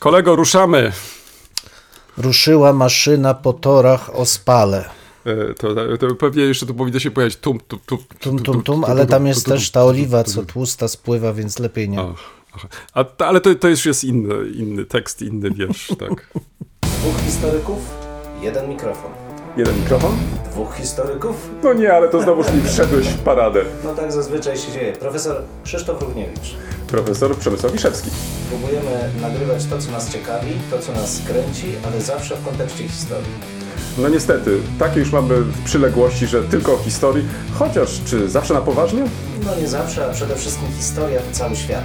Kolego, ruszamy. Ruszyła maszyna po torach o spale. E, To, to pewnie jeszcze tu powinno się pojawić tum, tum, tum, Tum, tum, tum, ale tam jest też ta oliwa, co tłusta spływa, więc lepiej nie. A, ale to, to już jest inny, inny tekst, inny wiersz, tak. Dwóch historyków, jeden mikrofon. Jeden mikrofon? Dwóch historyków? No nie, ale to znowuż mi wszedłeś w paradę. No tak zazwyczaj się dzieje. Profesor Krzysztof Równiewicz. Profesor Przemysław Wiszewski. Próbujemy nagrywać to, co nas ciekawi, to, co nas kręci, ale zawsze w kontekście historii. No niestety, takie już mamy przyległości, że tylko o historii, chociaż czy zawsze na poważnie? No nie zawsze, a przede wszystkim historia to cały świat.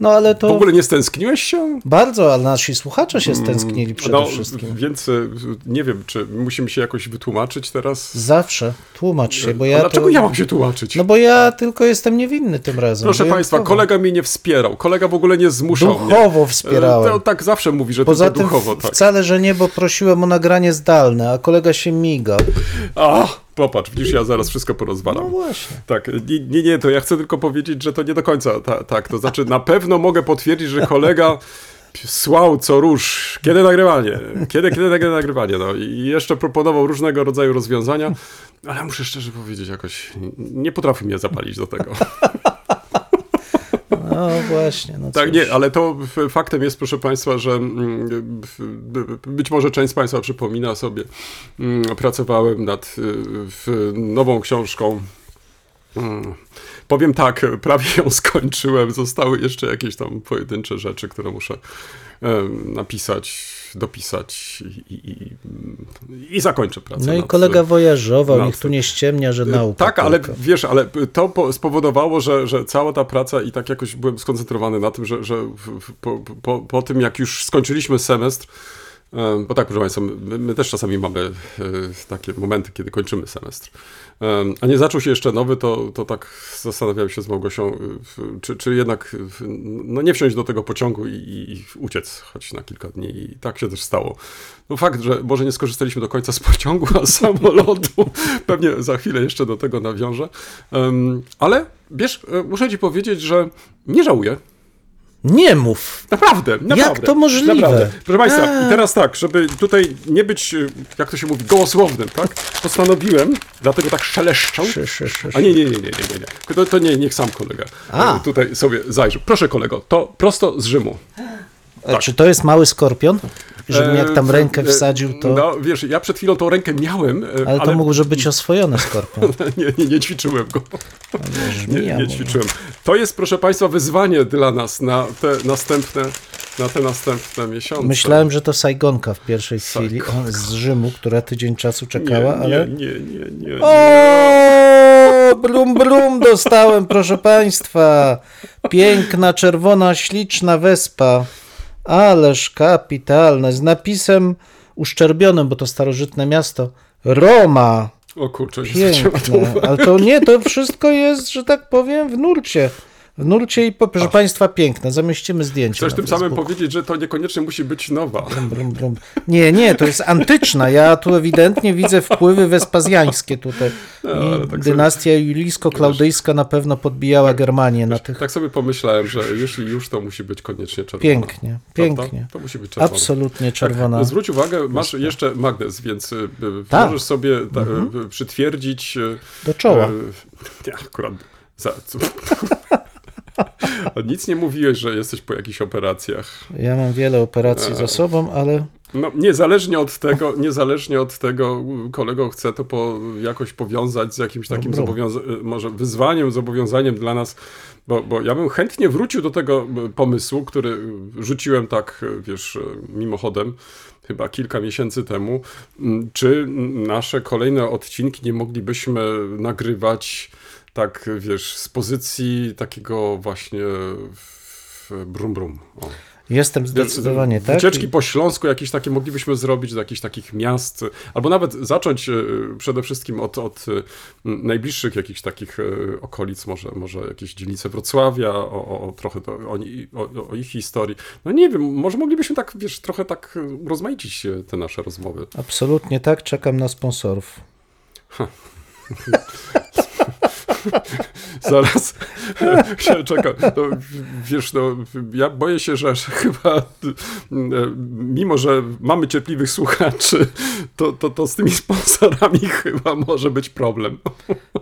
No ale W to ogóle nie stęskniłeś się? bardzo, ale nasi słuchacze się stęsknili przede No, wszystkim. więc y, nie wiem, czy musimy się jakoś wytłumaczyć teraz? Zawsze. Tłumacz się, bo A ja dlaczego to... ja mam się tłumaczyć? No bo ja tylko jestem niewinny tym razem. Proszę Państwa, kolega mnie nie wspierał. Kolega w ogóle nie zmuszał mnie. Duchowo wspierałem. To tak zawsze mówi, że Poza tylko duchowo, w- tak. wcale, że nie, bo prosiłem o nagranie zdalne, a kolega się miga. A, popatrz, widzisz, ja zaraz wszystko porozwalam. No właśnie. Tak, nie, nie, nie, to ja chcę tylko powiedzieć, że to nie do końca ta, tak. To znaczy, na pewno mogę potwierdzić, że kolega słał co róż, kiedy nagrywanie, kiedy, kiedy, kiedy nagrywanie, no i jeszcze proponował różnego rodzaju rozwiązania, ale muszę szczerze powiedzieć, jakoś nie potrafi mnie zapalić do tego. No właśnie. No Tak, nie, ale to faktem jest, proszę Państwa, że mm, być może część z Państwa przypomina sobie, mm, pracowałem nad y, nową książką. Mm, Powiem tak, prawie ją skończyłem. Zostały jeszcze jakieś tam pojedyncze rzeczy, które muszę napisać, dopisać i, i, i, zakończę pracę. No i kolega wojażował, nad- niech tu nie ściemnia, że nauka tak, ale tylko. wiesz, ale to po, spowodowało, że, że cała ta praca i tak jakoś byłem skoncentrowany na tym, że, że po, po, po tym jak już skończyliśmy semestr, em, bo tak, proszę Państwa, my, my też czasami mamy e, takie momenty, kiedy kończymy semestr. Em, A nie zaczął się jeszcze nowy, to, to tak zastanawiałem się z Małgosią, e, czy, czy jednak w- no nie wsiąść do tego pociągu i, i, uciec choć na kilka dni. I tak się też stało. No fakt, że może nie skorzystaliśmy do końca z pociągu, a z samolotu. Pewnie za chwilę jeszcze do tego nawiążę. Ale wiesz, e, muszę ci powiedzieć, że nie żałuję. Nie mów! Naprawdę, naprawdę. to możliwe? Naprawdę. Proszę Państwa, A. i teraz tak, żeby tutaj nie być, e, jak to się mówi, gołosłownym, tak? Postanowiłem, dlatego tak szeleszczał. Szy, szy, szy, A nie, nie, nie, nie, nie, nie. To, to nie, niech sam kolega A. e, tutaj sobie zajrzy. Proszę kolego, to prosto z Rzymu. A Czy to jest mały skorpion? Żebym jak tam E, rękę e, wsadził, to... No wiesz, ja przed chwilą tą rękę miałem, e, Ale to mógł być oswojony skorpion. nie, nie, nie ćwiczyłem go. Nie, Żmija nie może. ćwiczyłem. To jest, proszę Państwa, wyzwanie dla nas na te następne, na te następne miesiące. Myślałem, że to Sajgonka w pierwszej chwili z Rzymu, która tydzień czasu nie, czekała, nie, ale... nie, nie, nie, nie. O, brum brum dostałem, proszę państwa. Piękna, czerwona, śliczna wespa. Ależ kapitalne. Z napisem uszczerbionym, bo to starożytne miasto. Roma. O kurczę, Piękne. Ale to nie, to wszystko jest, że tak powiem, w nurcie. W nurcie i, proszę państwa, piękne. Zamieścimy zdjęcie. Chcesz tym samym powiedzieć, że to niekoniecznie musi być nowa. Brum, brum. Nie, nie, to jest antyczna. Ja tu ewidentnie widzę wpływy wespazjańskie tutaj. No, tak sobie- dynastia julijsko-klaudyjska na pewno podbijała Germanię na tych. Tak sobie pomyślałem, że jeśli już, to musi być koniecznie czerwona. Pięknie, Prawda? pięknie. To musi być czerwona. Absolutnie czerwona. Tak, zwróć uwagę, masz jeszcze magnes, więc y, y, Tak. możesz sobie y, przytwierdzić. y, Do czoła. Nie, akurat. Za, Nic nie mówiłeś, że jesteś po jakichś operacjach. Ja mam wiele operacji za sobą, ale No, niezależnie od tego, niezależnie od tego, kolego chce to po, jakoś powiązać z jakimś takim Dobra. zobowiąza- może wyzwaniem, zobowiązaniem dla nas, bo, bo ja bym chętnie wrócił do tego e, pomysłu, który rzuciłem tak, e, wiesz, e, mimochodem, chyba kilka miesięcy temu, m, czy nasze kolejne odcinki nie moglibyśmy nagrywać tak, wiesz, z pozycji takiego właśnie w brum brum. O. Jestem zdecydowanie, tak? Wycieczki po Śląsku jakieś takie moglibyśmy zrobić do jakichś takich miast, albo nawet zacząć e, przede wszystkim od, od e, najbliższych jakichś takich e, okolic, może, może jakieś dzielnice Wrocławia, o, o, trochę to, o, o, o, ich historii. No nie wiem, może moglibyśmy tak, wiesz, trochę tak rozmaicić te nasze rozmowy. Absolutnie tak, czekam na sponsorów. Zaraz czekam. No, wiesz, no, ja boję się, że, chyba mimo, że mamy cierpliwych słuchaczy, to, to, to z tymi sponsorami chyba może być problem.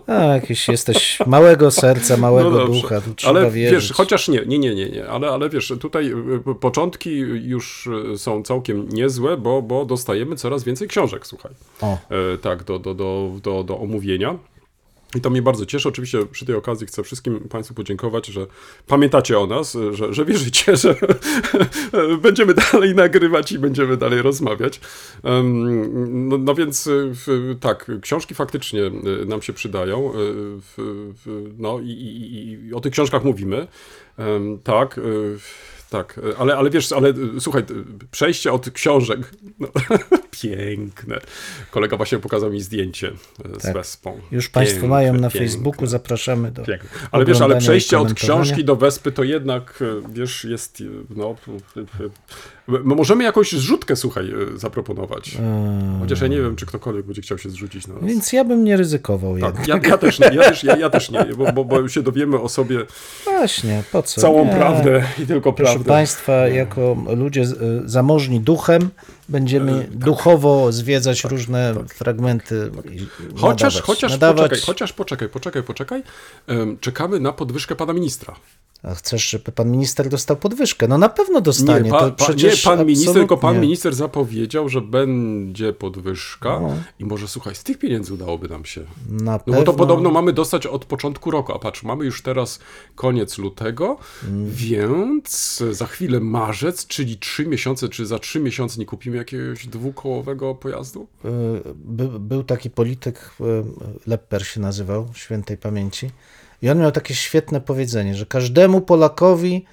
A, jakiś jesteś małego serca, małego no ducha, ale wierzyć. wiesz, chociaż nie, nie, nie, nie, nie, ale, ale wiesz, tutaj y, początki już są całkiem niezłe, bo, bo dostajemy coraz więcej książek, słuchaj. O. E, tak, do, do, do, do, do omówienia. I to mnie bardzo cieszy. Oczywiście przy tej okazji chcę wszystkim Państwu podziękować, że pamiętacie o nas, że, że wierzycie, że będziemy dalej nagrywać i będziemy dalej rozmawiać. No, no więc tak, książki faktycznie y, nam się przydają. Y, no i, i, i o tych książkach mówimy. Tak. Tak, ale, ale wiesz, ale słuchaj, przejście od książek, no, piękne. Kolega właśnie pokazał mi zdjęcie z tak. Wespą. Już piękne, Państwo mają na piękne. Facebooku, zapraszamy do piękne. Ale wiesz, ale przejście od książki do Wespy to jednak, wiesz, jest, no, możemy jakąś zrzutkę, słuchaj, zaproponować. Hmm. Chociaż ja nie wiem, czy ktokolwiek będzie chciał się zrzucić na nas. Więc ja bym nie ryzykował tak, ja, ja, też nie, ja też, ja, ja też nie, bo, bo, bo się dowiemy o sobie Właśnie, po co? całą nie. prawdę i tylko prawdę. Państwa, jako ludzie zamożni duchem, będziemy e, tak. duchowo zwiedzać tak, różne tak. fragmenty. Chociaż, nadawać, chociaż, nadawać. Poczekaj, chociaż poczekaj, poczekaj, poczekaj. Czekamy na podwyżkę pana ministra. A chcesz, żeby pan minister dostał podwyżkę? No na pewno dostanie. Nie, pa, pa, nie pan minister, tylko pan minister zapowiedział, że będzie podwyżka no. i może słuchaj, z tych pieniędzy udałoby nam się. Na no pewno. bo to podobno mamy dostać od początku roku, a patrz, mamy już teraz koniec lutego, mm. więc za chwilę marzec, czyli trzy miesiące, czy za trzy miesiące nie kupimy jakiegoś dwukołowego pojazdu? Y, by, był taki polityk, y, Lepper się nazywał, świętej pamięci i on miał takie świetne powiedzenie, że każdemu Polakowi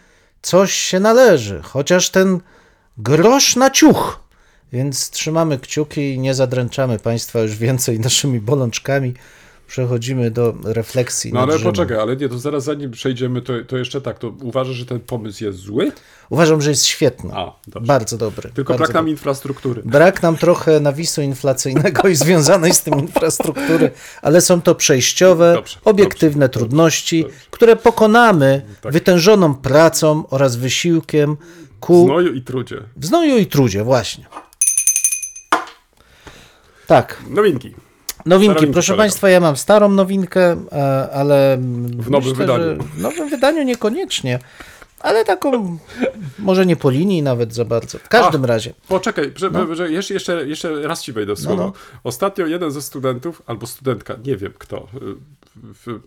coś się należy, chociaż ten grosz na ciuch. Więc trzymamy kciuki i nie zadręczamy Państwa już więcej naszymi bolączkami przechodzimy do refleksji. No ale Rzymem. poczekaj, ale nie, to zaraz zanim przejdziemy, to, to jeszcze tak, to uważasz, że ten pomysł jest zły? Uważam, że jest świetny. A, bardzo dobry. Tylko bardzo brak nam infrastruktury. Brak nam trochę nawisu inflacyjnego i związanej z tym infrastruktury, ale są to przejściowe, dobrze, obiektywne dobrze, trudności, które pokonamy tak. wytężoną pracą oraz wysiłkiem ku... W znoju i trudzie. W znoju i trudzie, właśnie. Tak. Nowinki. Nowinki, proszę kolego. Państwa, ja mam starą nowinkę, e, ale. W nowym myślę, wydaniu. W nowym wydaniu niekoniecznie. Ale taką, może nie po linii nawet za bardzo. W każdym Ach, razie. Poczekaj, że, no. że jeszcze, jeszcze, jeszcze raz ci wejdę w słowo. No, no. Ostatnio jeden ze studentów, albo studentka, nie wiem kto. W,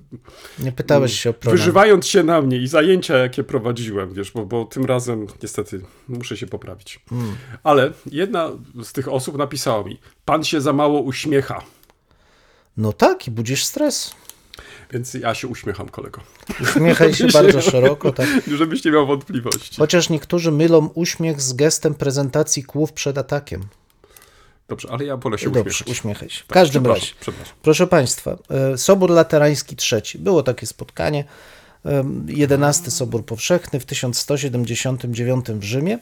nie pytałeś się o program. Wyżywając się na mnie i zajęcia, jakie prowadziłem, wiesz, bo, bo tym razem niestety muszę się poprawić. Hmm. Ale jedna z tych osób napisała mi: Pan się za mało uśmiecha. No tak, i budzisz stres. Więc ja się uśmiecham, kolego. Uśmiechaj się bardzo szeroko, tak. Żebyś nie miał wątpliwości. Chociaż niektórzy mylą uśmiech z gestem prezentacji kłów przed atakiem. Dobrze, ale ja wolę się Dobrze, uśmiechać. uśmiechaj się. W tak, każdym razie, proszę Państwa, e, Sobór Laterański III. Było takie spotkanie. 11 Sobór Powszechny w 1179 w Rzymie.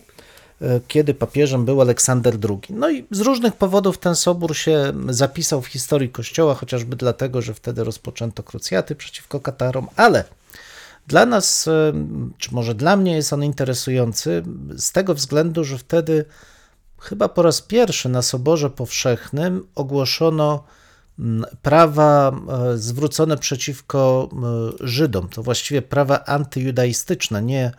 Kiedy papieżem był Aleksander II. No i z różnych powodów ten sobór się zapisał w historii Kościoła, chociażby dlatego, że wtedy rozpoczęto krucjaty przeciwko Katarom, ale dla nas, e, czy może dla mnie jest on interesujący z tego względu, że wtedy chyba po raz pierwszy na Soborze Powszechnym ogłoszono prawa e, zwrócone przeciwko Żydom. To właściwie prawa antyjudaistyczne, nie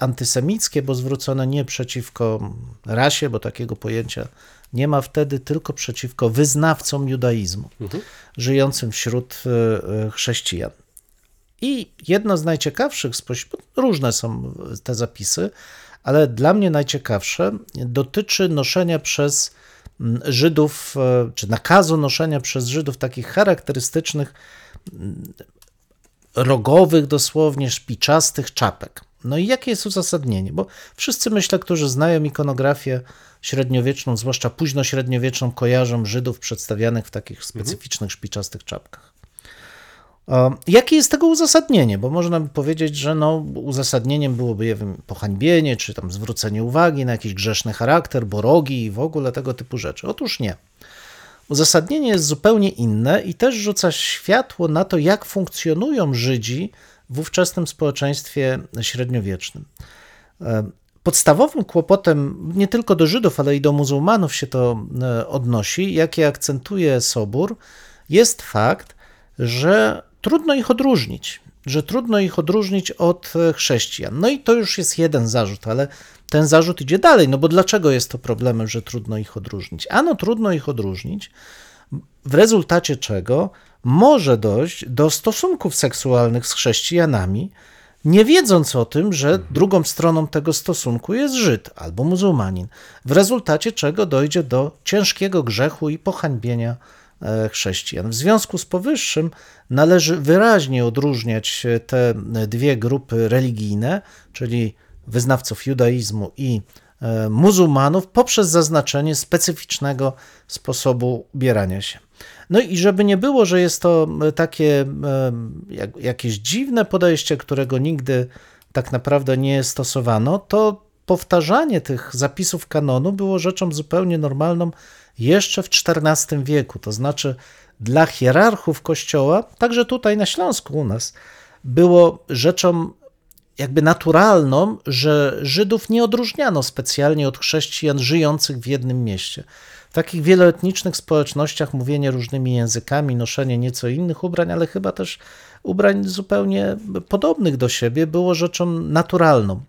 antysemickie, bo zwrócone nie przeciwko rasie, bo takiego pojęcia nie ma wtedy, tylko przeciwko wyznawcom judaizmu, mhm. żyjącym wśród e, e, chrześcijan. I jedno z najciekawszych spośród, różne są te zapisy, ale dla mnie najciekawsze dotyczy noszenia przez Żydów, e, czy nakazu noszenia przez Żydów takich charakterystycznych, rogowych dosłownie, szpiczastych czapek. No i jakie jest uzasadnienie? Bo wszyscy, myślę, którzy znają ikonografię średniowieczną, zwłaszcza późnośredniowieczną, kojarzą Żydów przedstawianych w takich specyficznych, szpiczastych czapkach. Jakie jest tego uzasadnienie? Bo można by powiedzieć, że no, uzasadnieniem byłoby nie wiem, pohańbienie, czy tam zwrócenie uwagi na jakiś grzeszny charakter, borogi i w ogóle tego typu rzeczy. Otóż nie. Uzasadnienie jest zupełnie inne i też rzuca światło na to, jak funkcjonują Żydzi w ówczesnym społeczeństwie średniowiecznym. E, Podstawowym kłopotem nie tylko do Żydów, ale i do muzułmanów się to e, odnosi, jakie akcentuje Sobór, jest fakt, że trudno ich odróżnić, że trudno ich odróżnić od e, chrześcijan. No i to już jest jeden zarzut, ale ten zarzut idzie dalej, no bo dlaczego jest to problemem, że trudno ich odróżnić? Ano trudno ich odróżnić, w rezultacie czego może dojść do stosunków seksualnych z chrześcijanami, nie wiedząc o tym, że drugą stroną tego stosunku jest Żyd albo muzułmanin, w rezultacie czego dojdzie do ciężkiego grzechu i pohańbienia e, chrześcijan. W związku z powyższym należy wyraźnie odróżniać te dwie grupy religijne, czyli wyznawców judaizmu i e, muzułmanów, poprzez zaznaczenie specyficznego sposobu ubierania się. No i żeby nie było, że jest to takie jak, jakieś dziwne podejście, którego nigdy tak naprawdę nie stosowano, to powtarzanie tych zapisów kanonu było rzeczą zupełnie normalną jeszcze w XIV wieku. To znaczy, dla hierarchów kościoła, także tutaj na Śląsku u nas, było rzeczą jakby naturalną, że Żydów nie odróżniano specjalnie od chrześcijan żyjących w jednym mieście. W takich wieloetnicznych społecznościach mówienie różnymi językami, noszenie nieco innych ubrań, ale chyba też ubrań zupełnie podobnych do siebie, było rzeczą naturalną.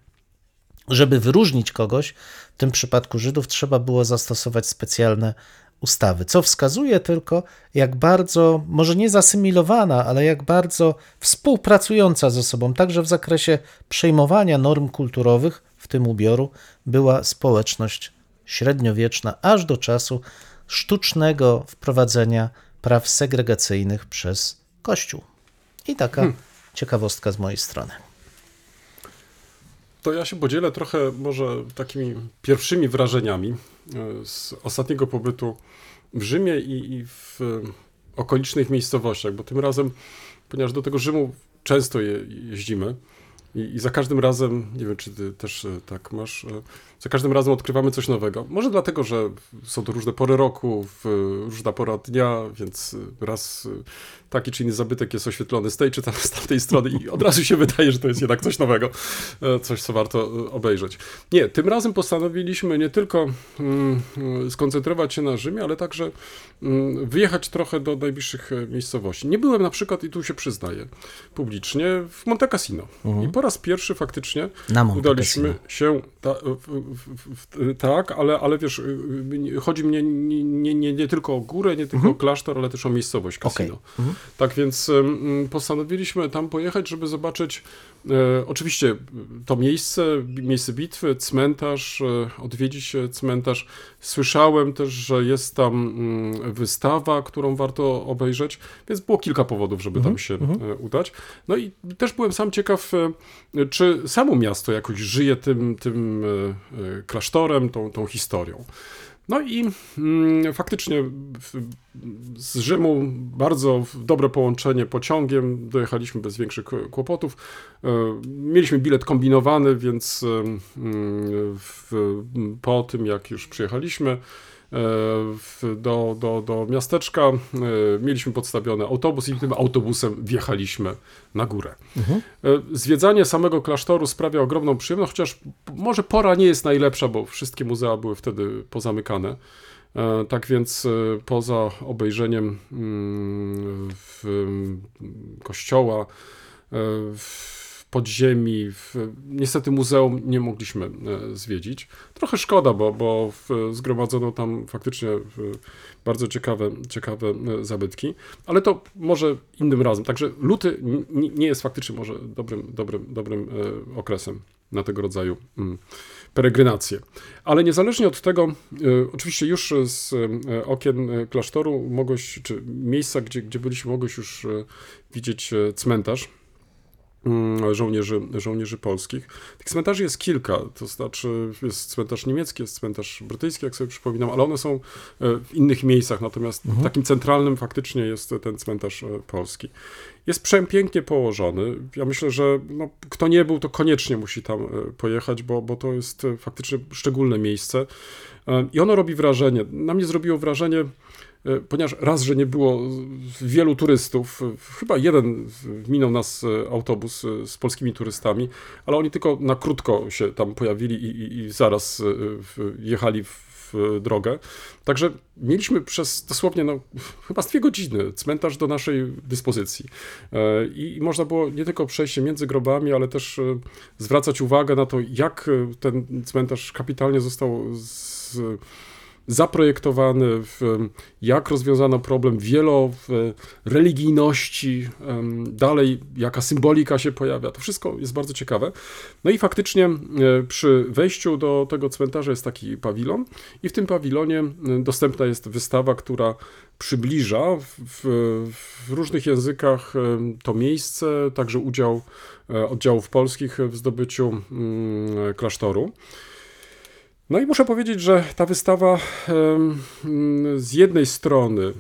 Żeby wyróżnić kogoś, w tym przypadku Żydów, trzeba było zastosować specjalne ustawy, co wskazuje tylko, jak bardzo, może nie zasymilowana, ale jak bardzo współpracująca ze sobą, także w zakresie przejmowania norm kulturowych, w tym ubioru, była społeczność średniowieczna, aż do czasu sztucznego wprowadzenia praw segregacyjnych przez Kościół. I taka hmm. ciekawostka z mojej strony. To ja się podzielę trochę może takimi pierwszymi wrażeniami e, z ostatniego pobytu w Rzymie i, i w okolicznych miejscowościach, bo tym razem, ponieważ do tego Rzymu często je, jeździmy i, i, za każdym razem, nie wiem czy ty też e, tak masz, e, za każdym razem odkrywamy coś nowego. Może dlatego, że są to różne pory roku, różna pora dnia, więc raz taki czy inny zabytek jest oświetlony z tej czy tam z tamtej strony i od razu się wydaje, że to jest jednak coś nowego, e, coś, co warto e, obejrzeć. Nie, tym razem postanowiliśmy nie tylko mm, e, skoncentrować się na Rzymie, ale także mm, wyjechać trochę do najbliższych miejscowości. Nie byłem na przykład, i tu się przyznaję publicznie, w Monte Cassino. Mhm. I po raz pierwszy faktycznie udaliśmy się ta, tak, ale, ale wiesz, chodzi mnie nie, nie, nie, nie tylko o górę, nie tylko mhm. o klasztor, ale też o miejscowość Cassino. Okay. Mhm. Tak więc postanowiliśmy tam pojechać, żeby zobaczyć e, oczywiście to miejsce, miejsce bitwy, cmentarz, e, odwiedzić cmentarz. Słyszałem też, że jest tam mm, wystawa, którą warto obejrzeć, więc było kilka powodów, żeby tam mhm, się mm udać. No i też byłem sam ciekaw, czy samo miasto jakoś żyje tym, tym klasztorem, tą, tą historią. No i mm, faktycznie z Rzymu bardzo dobre połączenie pociągiem, dojechaliśmy bez większych kłopotów. E, mieliśmy bilet kombinowany, więc mm, po tym jak już przyjechaliśmy, do, do, do miasteczka. E, mieliśmy podstawiony autobus i tym autobusem wjechaliśmy na górę. Mhm. E, zwiedzanie samego klasztoru sprawia ogromną przyjemność, chociaż może pora nie jest najlepsza, bo wszystkie muzea były wtedy pozamykane. Tak więc poza obejrzeniem mm, kościoła, w podziemi. W, niestety muzeum nie mogliśmy e, zwiedzić. Trochę szkoda, bo, bo w, zgromadzono tam faktycznie bardzo ciekawe, ciekawe e, zabytki, ale to może innym razem. Także luty nie jest faktycznie może dobrym, dobrym, dobrym e, okresem na tego rodzaju mm, peregrinację. Ale niezależnie od tego, oczywiście już z okien klasztoru mogłeś, czy miejsca, gdzie, gdzie byliśmy, mogłeś już widzieć cmentarz żołnierzy, żołnierzy polskich. Tych cmentarzy jest kilka, to znaczy jest cmentarz niemiecki, jest cmentarz brytyjski, jak sobie przypominam, ale one są e, w innych miejscach, natomiast mhm. takim centralnym faktycznie jest ten cmentarz e, polski. Jest przepięknie położony. Ja myślę, że no, kto nie był, to koniecznie musi tam pojechać, bo, bo to jest faktycznie szczególne miejsce. I ono robi wrażenie. Na mnie zrobiło wrażenie E, ponieważ raz, że nie było wielu turystów, chyba jeden minął nas e, autobus e, z polskimi turystami, ale oni tylko na krótko się tam pojawili i, i, i zaraz jechali w drogę. Także mieliśmy przez dosłownie no, chyba z dwie godziny cmentarz do naszej dyspozycji. I można było nie tylko przejść się między grobami, ale też zwracać uwagę na to, jak ten cmentarz kapitalnie został z, zaprojektowany, w, jak rozwiązano problem wieloreligijności, dalej jaka symbolika się pojawia. To wszystko jest bardzo ciekawe. No i faktycznie e, przy wejściu do tego cmentarza jest taki pawilon i w tym pawilonie e, dostępna jest wystawa, która przybliża w, w różnych językach e, to miejsce, także udział oddziałów polskich w zdobyciu mm, klasztoru. No i muszę powiedzieć, że ta wystawa z jednej strony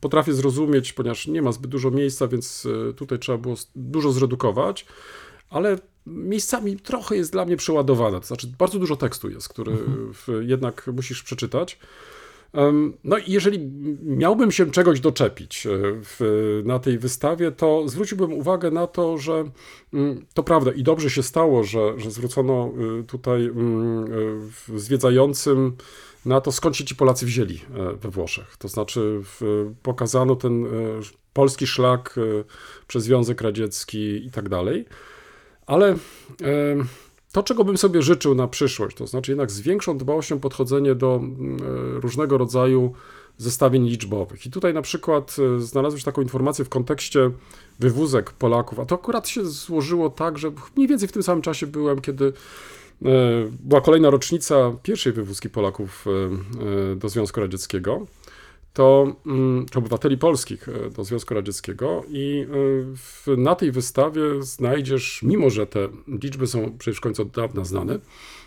potrafię zrozumieć, ponieważ nie ma zbyt dużo miejsca, więc e, tutaj trzeba było dużo zredukować, ale miejscami trochę jest dla mnie przeładowana. To znaczy, bardzo dużo tekstu jest, który mhm. jednak musisz przeczytać. No i jeżeli miałbym się czegoś doczepić e, w, na tej wystawie, to zwróciłbym uwagę na to, że mm, to prawda i dobrze się stało, że, że zwrócono y, tutaj mm, e, zwiedzającym na to, skąd się ci Polacy wzięli e, we Włoszech. To znaczy pokazano ten polski szlak przez Związek Radziecki i tak dalej. Ale to, czego bym sobie życzył na przyszłość, to znaczy jednak z większą dbałością podchodzenie do mm, e, różnego rodzaju zestawień liczbowych. I tutaj na przykład e, znalazłeś taką informację w kontekście wywózek Polaków, a to akurat się złożyło tak, że mniej więcej w tym samym czasie byłem, kiedy e, była kolejna rocznica pierwszej wywózki Polaków do Związku Radzieckiego to mm, czy obywateli polskich e, do Związku Radzieckiego i e, w, na tej wystawie znajdziesz, mimo że te liczby są przecież w końcu od dawna znane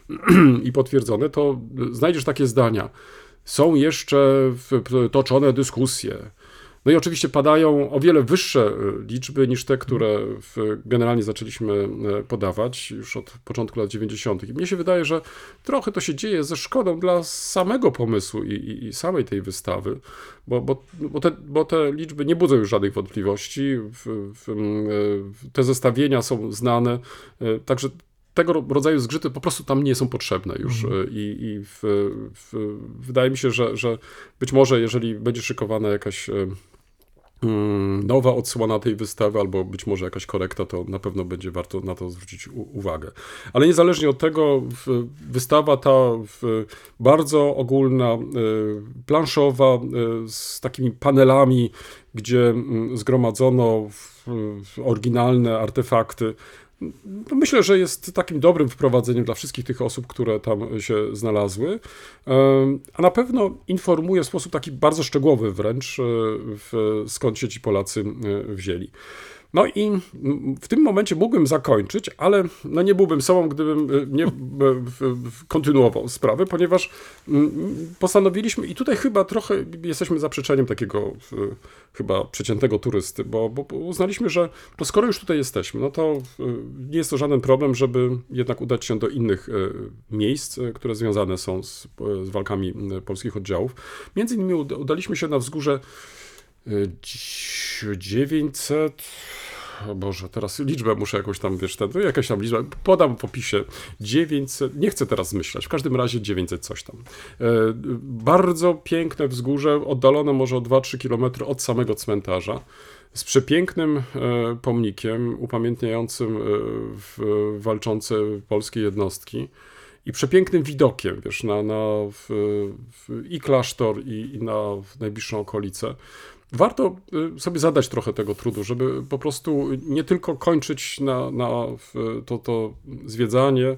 i potwierdzone, to znajdziesz takie zdania. Są jeszcze toczone dyskusje no i oczywiście padają o wiele wyższe e, liczby niż te, które generalnie zaczęliśmy e, podawać już od początku lat 90. I mnie się wydaje, że trochę to się dzieje ze szkodą dla samego pomysłu i, i, i samej tej wystawy, bo, bo, bo, te, bo te liczby nie budzą już żadnych wątpliwości. E, te zestawienia są znane, także tego rodzaju zgrzyty po prostu tam nie są potrzebne już mm. i, i w, w, wydaje mi się, że, że być może jeżeli będzie szykowana jakaś nowa odsłona tej wystawy, albo być może jakaś korekta, to na pewno będzie warto na to zwrócić uwagę. Ale niezależnie od tego, wystawa ta bardzo ogólna, y, planszowa, y, z takimi panelami, gdzie mm, zgromadzono oryginalne artefakty, myślę, że jest takim dobrym wprowadzeniem dla wszystkich tych osób, które tam się znalazły, a na pewno informuje w sposób taki bardzo szczegółowy wręcz, e, skąd się ci Polacy e, wzięli. No i w tym momencie mógłbym zakończyć, ale no nie byłbym sobą, gdybym e, nie e, kontynuował sprawę, ponieważ postanowiliśmy, i tutaj chyba trochę jesteśmy zaprzeczeniem takiego chyba przeciętnego turysty, bo, bo uznaliśmy, że no skoro już tutaj jesteśmy, no to nie jest to żaden problem, żeby jednak udać się do innych e, miejsc, które związane są z, z walkami polskich oddziałów. Między innymi udaliśmy się na wzgórze 900 o Boże, teraz liczbę muszę jakąś tam, wiesz, ten, jakaś tam liczba, podam w opisie, 900, nie chcę teraz zmyślać, w każdym razie 900 coś tam. E, bardzo piękne wzgórze, oddalone może o 2-3 km od samego cmentarza, z przepięknym e, pomnikiem upamiętniającym e, walczące polskie jednostki i przepięknym widokiem, wiesz, na, na w, w, i klasztor, i, i na najbliższą okolicę warto y, sobie zadać trochę tego trudu, żeby po prostu nie tylko kończyć na, na to, to zwiedzanie,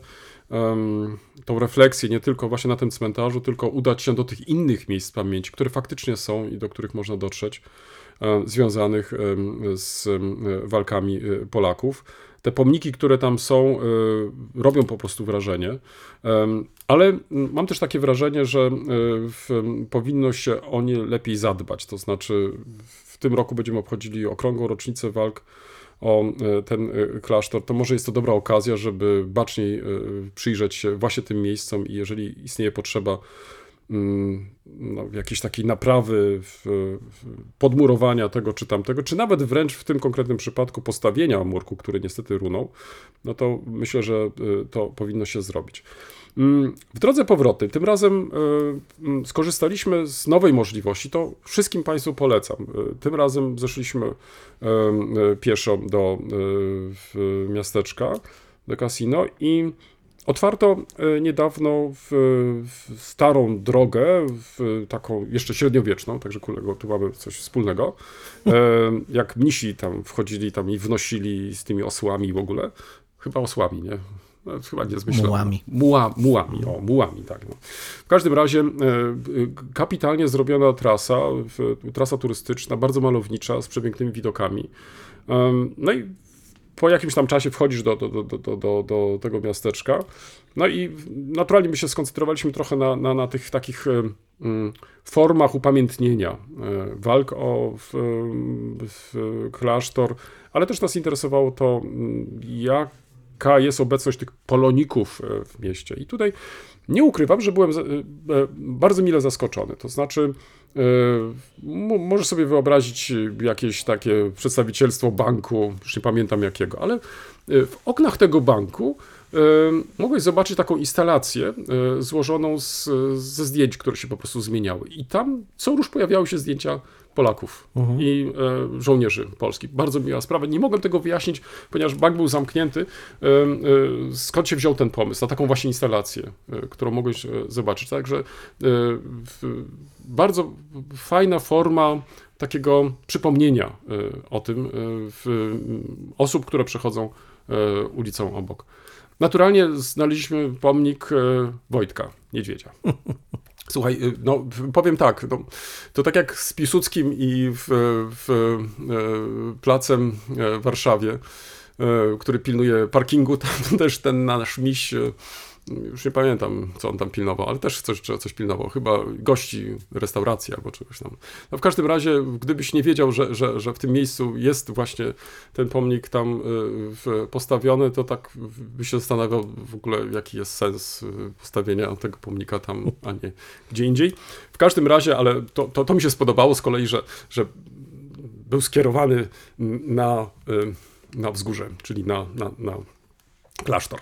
um, tą refleksję nie tylko właśnie na tym cmentarzu, tylko udać się do tych innych miejsc pamięci, które faktycznie są i do których można dotrzeć, um, związanych z walkami Polaków. Te pomniki, które tam są, robią po prostu wrażenie, ale mam też takie wrażenie, że w, powinno się o nie lepiej zadbać. To znaczy, w tym roku będziemy obchodzili okrągłą rocznicę walk o e, ten e, klasztor, to może jest to dobra okazja, żeby baczniej e, przyjrzeć się właśnie tym miejscom i jeżeli istnieje potrzeba no, jakiejś takiej naprawy, podmurowania tego czy tamtego, czy nawet wręcz w tym konkretnym przypadku postawienia murku, który niestety runął, no to myślę, że to powinno się zrobić. Mm, w drodze powrotnej, tym razem e, mm, skorzystaliśmy z nowej możliwości, to wszystkim Państwu polecam. E, tym razem zeszliśmy pieszo do miasteczka, do casino i Otwarto niedawno w, w starą drogę, w taką jeszcze średniowieczną, także kolego, tu mamy coś wspólnego. Jak mnisi tam wchodzili tam i wnosili z tymi osłami w ogóle. Chyba osłami, nie? No, chyba nie zmyślałem. Mułami. Muła, mułami, o, mułami, tak. No. W każdym razie e, kapitalnie zrobiona trasa, trasa turystyczna, bardzo malownicza, z przepięknymi widokami. No i po jakimś tam czasie wchodzisz do, do, do, do, do, do tego miasteczka. No i naturalnie my się skoncentrowaliśmy trochę na, na, na tych takich mm, formach upamiętnienia e, walk o w, w klasztor, ale też nas interesowało to, mm, jak jest obecność tych poloników e, w mieście. I tutaj nie ukrywam, że byłem e, e, bardzo mile zaskoczony. To znaczy, możesz sobie wyobrazić jakieś takie przedstawicielstwo banku, już nie pamiętam jakiego, ale w oknach tego banku mogłeś zobaczyć taką instalację złożoną z, ze zdjęć, które się po prostu zmieniały. I tam co rusz pojawiały się zdjęcia Polaków mhm. i e, żołnierzy polskich. Bardzo miła sprawa. Nie mogłem tego wyjaśnić, ponieważ bank był zamknięty. E, e, skąd się wziął ten pomysł na taką właśnie instalację, e, którą mogłeś e, zobaczyć. Także e, bardzo fajna forma takiego przypomnienia o tym w, osób, które przechodzą ulicą obok. Naturalnie znaleźliśmy pomnik Wojtka Niedźwiedzia. Słuchaj, y, no powiem tak, no, to tak jak z Piłsudskim i w, w, e, placem e, w Warszawie, e, który pilnuje parkingu, tam też ten nasz miś już nie pamiętam, co on tam pilnował, ale też coś, coś pilnował. Chyba gości restauracji albo czegoś tam. No w każdym razie, gdybyś nie wiedział, że, że, że w tym miejscu jest właśnie ten pomnik tam y, postawiony, to tak by się zastanawiał w ogóle, jaki jest sens y, postawienia tego pomnika tam, a nie gdzie indziej. W każdym razie, ale to, to, to mi się spodobało z kolei, że, że był skierowany na, y, na wzgórze, czyli na, na, na klasztor.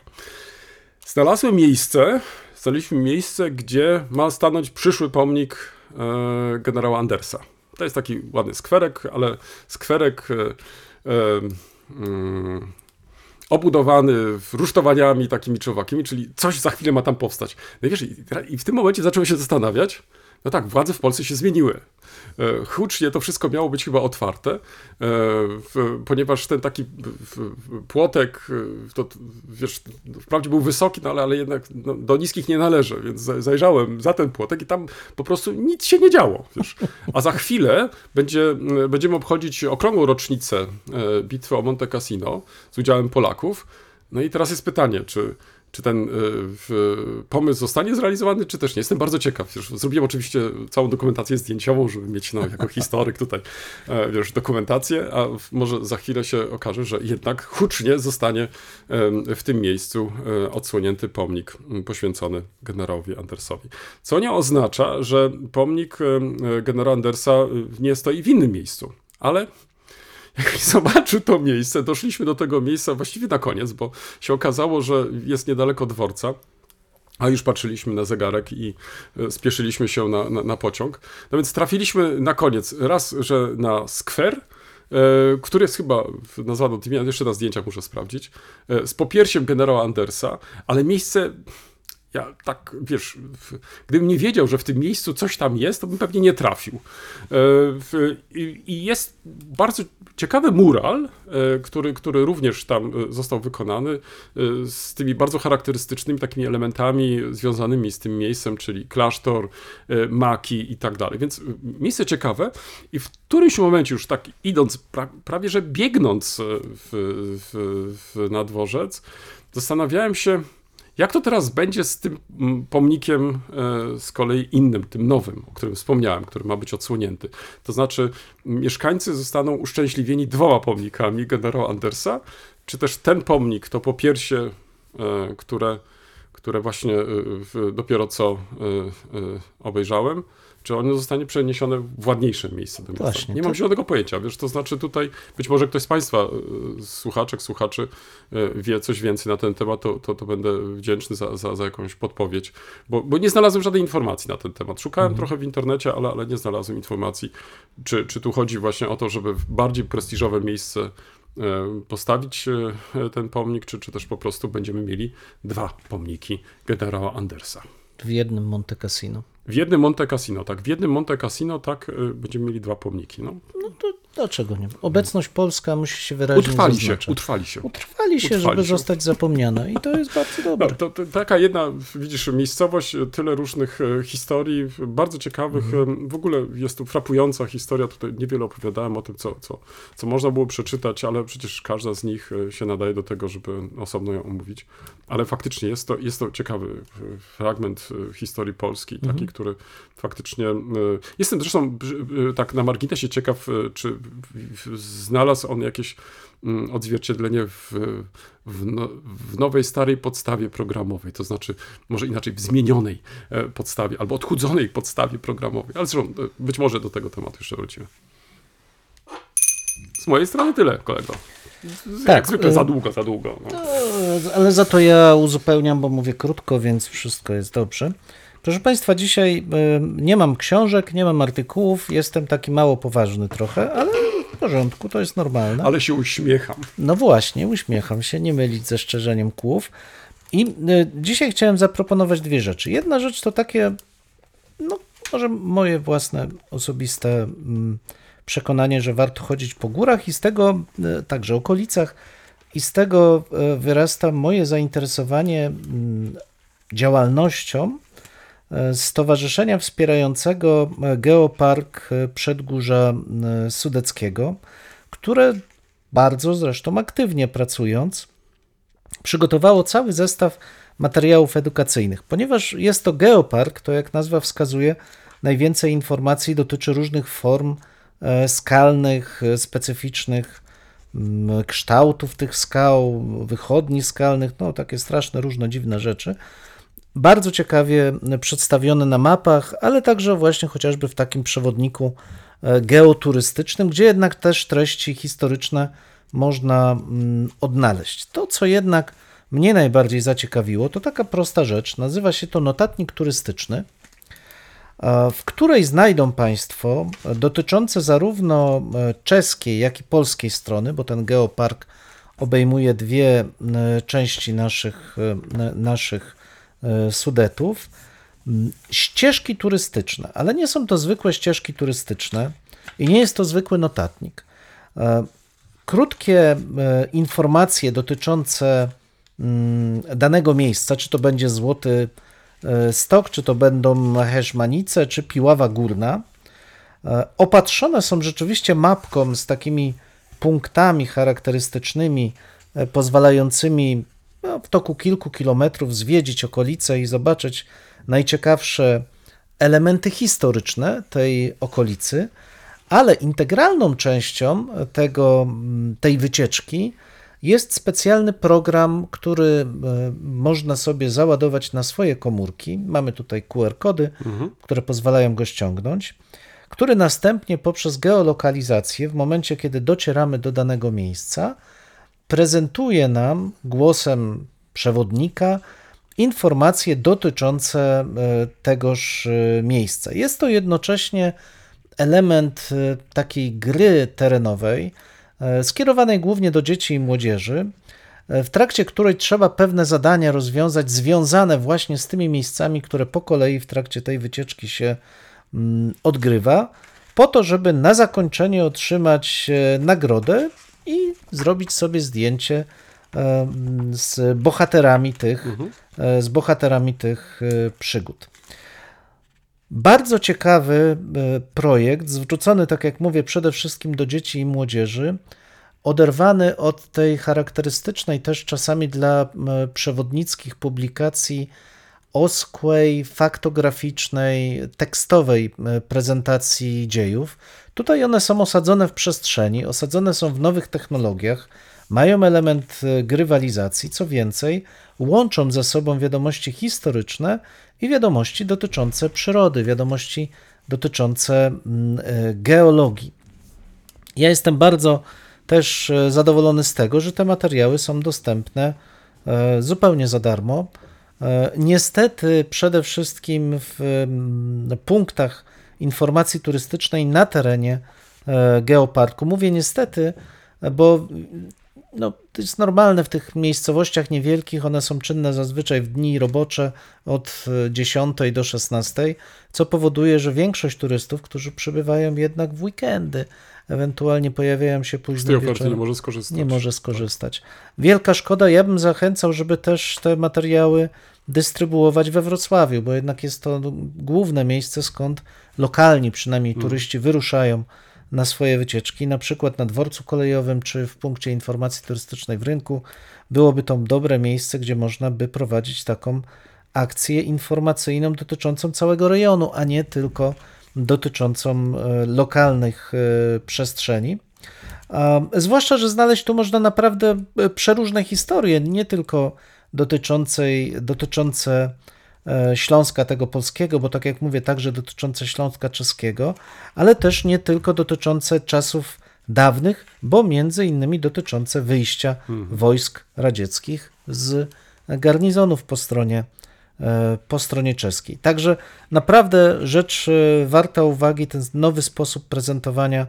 Znalazłem miejsce, znaleźliśmy miejsce, gdzie ma stanąć przyszły pomnik e, generała Andersa. To jest taki ładny skwerek, ale skwerek e, e, mm, obudowany rusztowaniami takimi czołwakimi, czyli coś za chwilę ma tam powstać. No wiesz, i, i w tym momencie zacząłem się zastanawiać, no tak, władze w Polsce się zmieniły. E, hucznie to wszystko miało być chyba otwarte, e, ponieważ ten taki płotek, e, to, wiesz, wprawdzie był wysoki, no ale, ale jednak no, do niskich nie należy, więc zajrzałem za ten płotek i tam po prostu nic się nie działo. Wiesz. A za chwilę będzie, będziemy obchodzić okrągłą rocznicę bitwy o Monte Cassino z udziałem Polaków. No i teraz jest pytanie, czy czy ten y, pomysł zostanie zrealizowany, czy też nie. Jestem bardzo ciekaw. Wiesz, zrobiłem oczywiście całą dokumentację zdjęciową, żeby mieć no, jako historyk tutaj e, wiesz, dokumentację, a może za chwilę się okaże, że jednak hucznie zostanie w tym miejscu e, odsłonięty pomnik poświęcony generałowi Andersowi. Co nie oznacza, że pomnik generała Andersa nie stoi w innym miejscu, ale jak zobaczył to miejsce, doszliśmy do tego miejsca właściwie na koniec, bo się okazało, że jest niedaleko dworca. A już patrzyliśmy na zegarek i e, spieszyliśmy się na, na, na pociąg. No więc trafiliśmy na koniec raz, że na skwer, e, który jest chyba nazwano jeszcze na zdjęciach muszę sprawdzić, e, z popiersiem generała Andersa, ale miejsce ja tak, wiesz, gdybym nie wiedział, że w tym miejscu coś tam jest, to bym pewnie nie trafił. E, i, jest bardzo ciekawy mural, e, który, który również tam e, został wykonany, z tymi bardzo charakterystycznymi takimi elementami związanymi z tym miejscem, czyli klasztor, maki i tak dalej. Więc miejsce ciekawe i w którymś momencie już tak idąc, pra, prawie że biegnąc w, w, w, na dworzec, zastanawiałem się, jak to teraz będzie z tym mm, pomnikiem e, z kolei innym, tym nowym, o którym wspomniałem, który ma być odsłonięty? To znaczy, mieszkańcy zostaną uszczęśliwieni dwoma pomnikami generała Andersa, czy też ten pomnik to po piersie, e, które, które właśnie e, dopiero co obejrzałem, czy ono zostanie przeniesione w ładniejsze miejsce do miasta. Właśnie, nie to- mam zielonego pojęcia, wiesz, to znaczy tutaj być może ktoś z Państwa, e, słuchaczek, słuchaczy e, wie coś więcej na ten temat, to, to, to będę wdzięczny za, za, za jakąś podpowiedź, bo, bo nie znalazłem żadnej informacji na ten temat. Szukałem trochę w internecie, ale, ale nie znalazłem informacji, czy, czy tu chodzi właśnie o to, żeby w bardziej prestiżowe miejsce e, postawić ten pomnik, czy, czy też po prostu będziemy mieli dwa pomniki generała Andersa. W jednym Monte Cassino. W jednym Monte Cassino, tak. W jednym Monte Cassino, tak, y, będziemy mieli dwa pomniki. No, No to dlaczego nie? Obecność polska musi się wyraźnie utrwali się, utrwali się. Utrwali się, Utrwali żeby się. zostać zapomniana i to jest bardzo dobre. No, to, to taka jedna, widzisz, miejscowość, tyle różnych e, historii, bardzo ciekawych. Mhm. W ogóle jest tu frapująca historia. Tutaj niewiele opowiadałem o tym, co, co, co można było przeczytać, ale przecież każda z nich e, się nadaje do tego, żeby osobno ją omówić. Ale faktycznie jest to, jest to ciekawy e, fragment historii Polski, Mhm. Który faktycznie. e, Jestem zresztą e, tak na marginesie ciekaw, e, czy znalazł on jakieś mm, odzwierciedlenie w, w, no, w nowej, starej podstawie programowej, to znaczy może inaczej w zmienionej podstawie albo odchudzonej podstawie programowej, ale zresztą być może do tego tematu jeszcze wrócimy. Z mojej strony tyle, kolego. Z- Tak, Jak zwykle za długo, za długo. No. Ale za to ja uzupełniam, bo mówię krótko, więc wszystko jest dobrze. Proszę Państwa, dzisiaj e, nie mam książek, nie mam artykułów, jestem taki mało poważny trochę, ale w porządku, to jest normalne. Ale się uśmiecham. No właśnie, uśmiecham się, nie mylić ze szczerzeniem kłów. I y, dzisiaj chciałem zaproponować dwie rzeczy. Jedna rzecz to takie, no może moje własne osobiste mm, przekonanie, że warto chodzić po górach i z tego, y, także okolicach, i z tego wyrasta moje zainteresowanie mm, działalnością Stowarzyszenia Wspierającego y, Geopark y, Przedgórza Sudeckiego, które bardzo zresztą aktywnie pracując, przygotowało cały zestaw materiałów edukacyjnych. Ponieważ jest to geopark, to jak nazwa wskazuje, najwięcej informacji dotyczy różnych form e, skalnych, e, specyficznych mm, kształtów tych skał, wychodni skalnych, no takie straszne, różne dziwne rzeczy. Bardzo ciekawie przedstawione na mapach, ale także właśnie chociażby w takim przewodniku e, geoturystycznym, gdzie jednak też treści historyczne można mm, odnaleźć. To, co jednak mnie najbardziej zaciekawiło, to taka prosta rzecz. Nazywa się to notatnik turystyczny, e, w której znajdą Państwo dotyczące zarówno e, czeskiej, jak i polskiej strony, bo ten geopark obejmuje dwie części naszych, naszych Sudetów, m, ścieżki turystyczne, ale nie są to zwykłe ścieżki turystyczne i nie jest to zwykły notatnik. E, Krótkie e, informacje dotyczące mm, danego miejsca, czy to będzie Złoty e, Stok, czy to będą Heszmanice, czy Piława Górna, e, opatrzone są rzeczywiście mapką z takimi punktami charakterystycznymi, e, pozwalającymi w toku kilku kilometrów zwiedzić okolice i zobaczyć najciekawsze elementy historyczne tej okolicy, ale integralną częścią tego, tej wycieczki jest specjalny program, który e, można sobie załadować na swoje komórki. Mamy tutaj QR-kody, które pozwalają go ściągnąć, który następnie poprzez geolokalizację, w momencie kiedy docieramy do danego miejsca, prezentuje nam głosem przewodnika informacje dotyczące e, tegoż e, miejsca. Jest to jednocześnie element e, takiej gry terenowej, skierowanej głównie do dzieci i młodzieży, w trakcie której trzeba pewne zadania rozwiązać związane właśnie z tymi miejscami, które po kolei w trakcie tej wycieczki się mm, odgrywa, po to, żeby na zakończenie otrzymać nagrodę i zrobić sobie zdjęcie e, z bohaterami tych, e, z bohaterami tych przygód. Bardzo ciekawy projekt, zwrócony, tak jak mówię, przede wszystkim do dzieci i młodzieży, oderwany od tej charakterystycznej też czasami dla przewodnickich publikacji oskłej, faktograficznej, tekstowej prezentacji dziejów. Tutaj one są osadzone w przestrzeni, osadzone są w nowych technologiach, mają element e, grywalizacji, co więcej, łączą ze sobą wiadomości historyczne i wiadomości dotyczące przyrody, wiadomości dotyczące mm, e, geologii. Ja jestem bardzo też e, zadowolony z tego, że te materiały są dostępne zupełnie za darmo. Niestety, przede wszystkim w mm, punktach informacji turystycznej na terenie geoparku. Mówię niestety, bo no, to jest normalne w tych miejscowościach niewielkich, one są czynne zazwyczaj w dni robocze od 10 do 16, co powoduje, że większość turystów, którzy przybywają jednak w weekendy, ewentualnie pojawiają się później wieczorem, nie może skorzystać. Nie może skorzystać. Wielka szkoda, ja bym zachęcał, żeby też te materiały dystrybuować we Wrocławiu, bo jednak jest to główne miejsce, skąd lokalni przynajmniej mm. turyści wyruszają na swoje wycieczki, na przykład na dworcu kolejowym czy w punkcie informacji turystycznej w rynku. Byłoby to dobre miejsce, gdzie można by prowadzić taką akcję informacyjną dotyczącą całego rejonu, a nie tylko dotyczącą e, lokalnych e, przestrzeni. Zwłaszcza, że znaleźć tu można naprawdę e, przeróżne historie, nie tylko dotyczącej, dotyczące E, Śląska tego polskiego, bo tak jak mówię, także dotyczące Śląska czeskiego, ale też nie tylko dotyczące czasów dawnych, bo między innymi dotyczące wyjścia mhm. wojsk radzieckich z garnizonów po stronie, e, po stronie czeskiej. Także naprawdę rzecz e, warta uwagi, ten nowy sposób prezentowania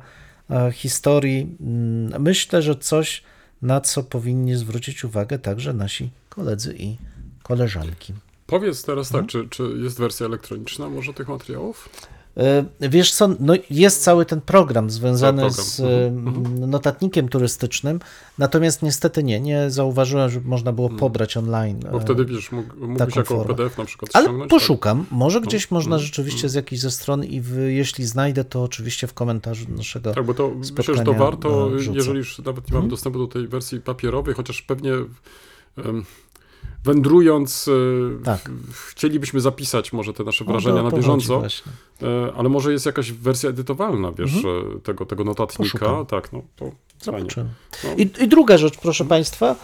historii. Mm, myślę, że coś, na co powinni zwrócić uwagę także nasi koledzy i koleżanki. Powiedz teraz tak, czy, czy jest wersja elektroniczna może tych materiałów? E, wiesz co, no jest cały ten program związany program. z mhm, mhm. notatnikiem turystycznym, natomiast niestety nie, nie zauważyłem, żeby można było mhm. pobrać online. Bo wtedy wiesz, mógł, mógłbyś jako formę. PDF na przykład Ale tak? poszukam, tak? może gdzieś no. można rzeczywiście z jakiejś ze stron i w, jeśli znajdę, to oczywiście w komentarzu naszego Tak, bo to myślę, że to warto, e, jeżeli już nawet nie mamy dostępu do tej wersji papierowej, chociaż pewnie um, wędrując, e, tak. chcielibyśmy zapisać może te nasze wrażenia na bieżąco, e, ale może jest jakaś wersja edytowalna, wiesz, mhm. E, tego, tego notatnika. Poszukam. Tak, no to. No. I, I, druga rzecz, proszę Państwa,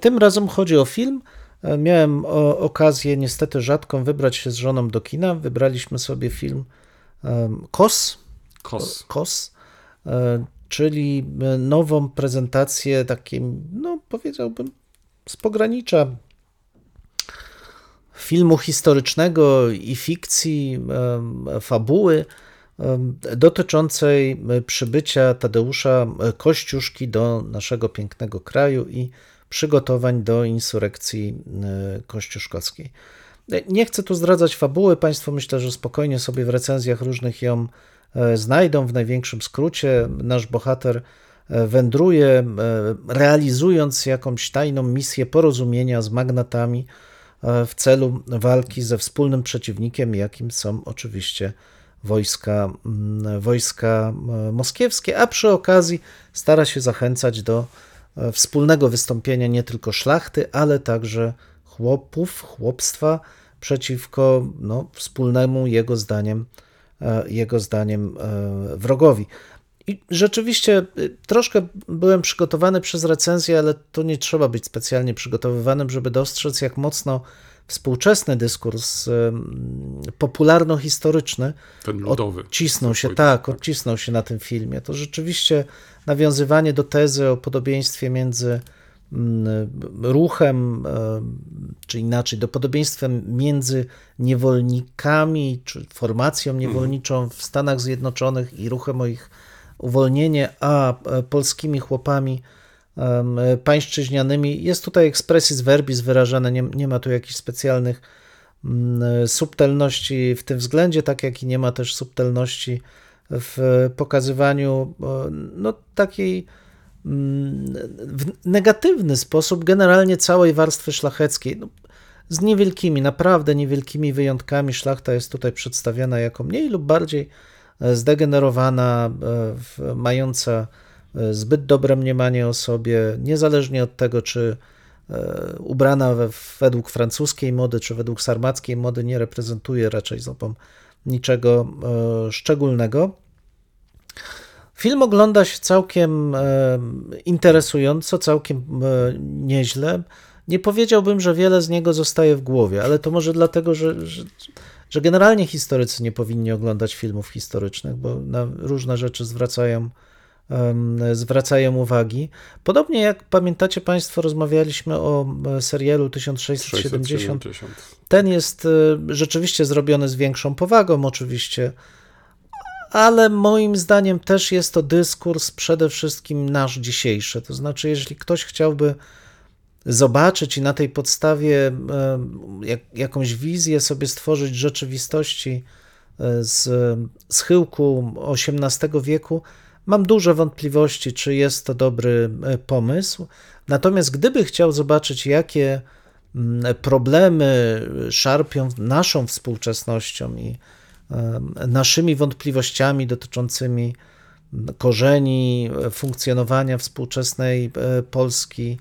tym razem chodzi o film. Miałem o, okazję, niestety rzadką, wybrać się z żoną do kina. Wybraliśmy sobie film um, KOS. KOS. KOS czyli nową prezentację takim, no powiedziałbym, z pogranicza filmu historycznego i fikcji, fabuły dotyczącej przybycia Tadeusza Kościuszki do naszego pięknego kraju i przygotowań do insurekcji kościuszkowskiej. Nie chcę tu zdradzać fabuły, Państwo myślę, że spokojnie sobie w recenzjach różnych ją e, znajdą. W największym skrócie nasz bohater e, wędruje, e, realizując jakąś tajną misję porozumienia z magnatami, E, w celu walki ze wspólnym przeciwnikiem, jakim są oczywiście wojska, mm, wojska e, moskiewskie, a przy okazji stara się zachęcać do e, wspólnego wystąpienia nie tylko szlachty, ale także chłopów, chłopstwa przeciwko no, wspólnemu jego zdaniem, jego zdaniem wrogowi. I rzeczywiście y, troszkę byłem przygotowany przez recenzję, ale to nie trzeba być specjalnie przygotowywanym, żeby dostrzec, jak mocno współczesny dyskurs popularno-historyczny Ten ludowy. odcisnął się, tak, odcisnął się na tym filmie. To rzeczywiście nawiązywanie do tezy o podobieństwie między ruchem, czy inaczej, do podobieństwem między niewolnikami, czy formacją niewolniczą w Stanach Zjednoczonych i ruchem o ich uwolnienie, a e, polskimi chłopami um, pańszczyźnianymi. Jest tutaj expressis verbis wyrażane, nie, nie ma tu jakichś specjalnych um, subtelności w tym względzie, tak jak i nie ma też subtelności w pokazywaniu no, takiej w negatywny sposób generalnie całej warstwy szlacheckiej. No, z niewielkimi, naprawdę niewielkimi wyjątkami szlachta jest tutaj przedstawiana jako mniej lub bardziej e, zdegenerowana, e, mająca e, zbyt dobre mniemanie o sobie, niezależnie od tego, czy ubrana według francuskiej mody, czy według sarmackiej mody, nie reprezentuje raczej zopom niczego szczególnego. Film ogląda się całkiem interesująco, całkiem nieźle. Nie powiedziałbym, że wiele z niego zostaje w głowie, ale to może dlatego, że, że, że generalnie historycy nie powinni oglądać filmów historycznych, bo na różne rzeczy zwracają, um, zwracają uwagi. Podobnie jak pamiętacie Państwo, rozmawialiśmy o serialu 1670. 670. Ten jest e, rzeczywiście zrobiony z większą powagą, oczywiście ale moim zdaniem też jest to dyskurs przede wszystkim nasz dzisiejszy. To znaczy, jeżeli ktoś chciałby zobaczyć i na tej podstawie jak, jakąś wizję sobie stworzyć rzeczywistości e, z schyłku XVIII wieku, mam duże wątpliwości, czy jest to dobry e, pomysł. Natomiast gdyby chciał zobaczyć, jakie mm, problemy szarpią naszą współczesnością i naszymi wątpliwościami dotyczącymi korzeni funkcjonowania współczesnej e, Polski,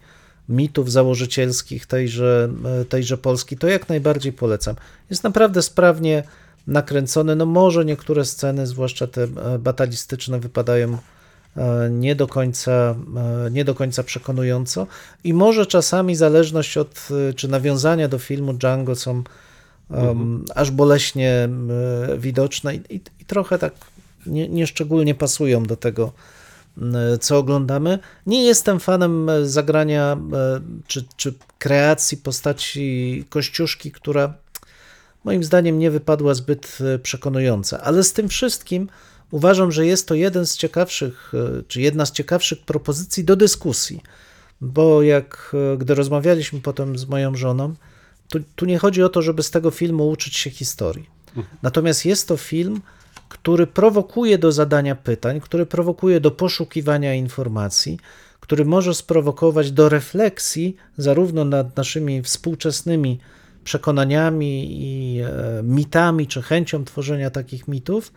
mitów założycielskich tejże, e, tejże Polski, to jak najbardziej polecam. Jest naprawdę sprawnie nakręcony. No może niektóre sceny, zwłaszcza te e, batalistyczne, wypadają nie do końca, nie do końca przekonująco i może czasami zależność od, czy nawiązania do filmu Django są um, aż boleśnie widoczne i, i, i, trochę tak nie, nieszczególnie pasują do tego, co oglądamy. Nie jestem fanem zagrania czy, czy kreacji postaci Kościuszki, która moim zdaniem nie wypadła zbyt przekonująca, ale z tym wszystkim uważam, że jest to jeden z ciekawszych, czy jedna z ciekawszych propozycji do dyskusji, bo jak gdy rozmawialiśmy potem z moją żoną, tu, tu nie chodzi o to, żeby z tego filmu uczyć się historii. Natomiast jest to film, który prowokuje do zadania pytań, który prowokuje do poszukiwania informacji, który może sprowokować do refleksji zarówno nad naszymi współczesnymi przekonaniami i e, mitami, czy chęcią tworzenia takich mitów,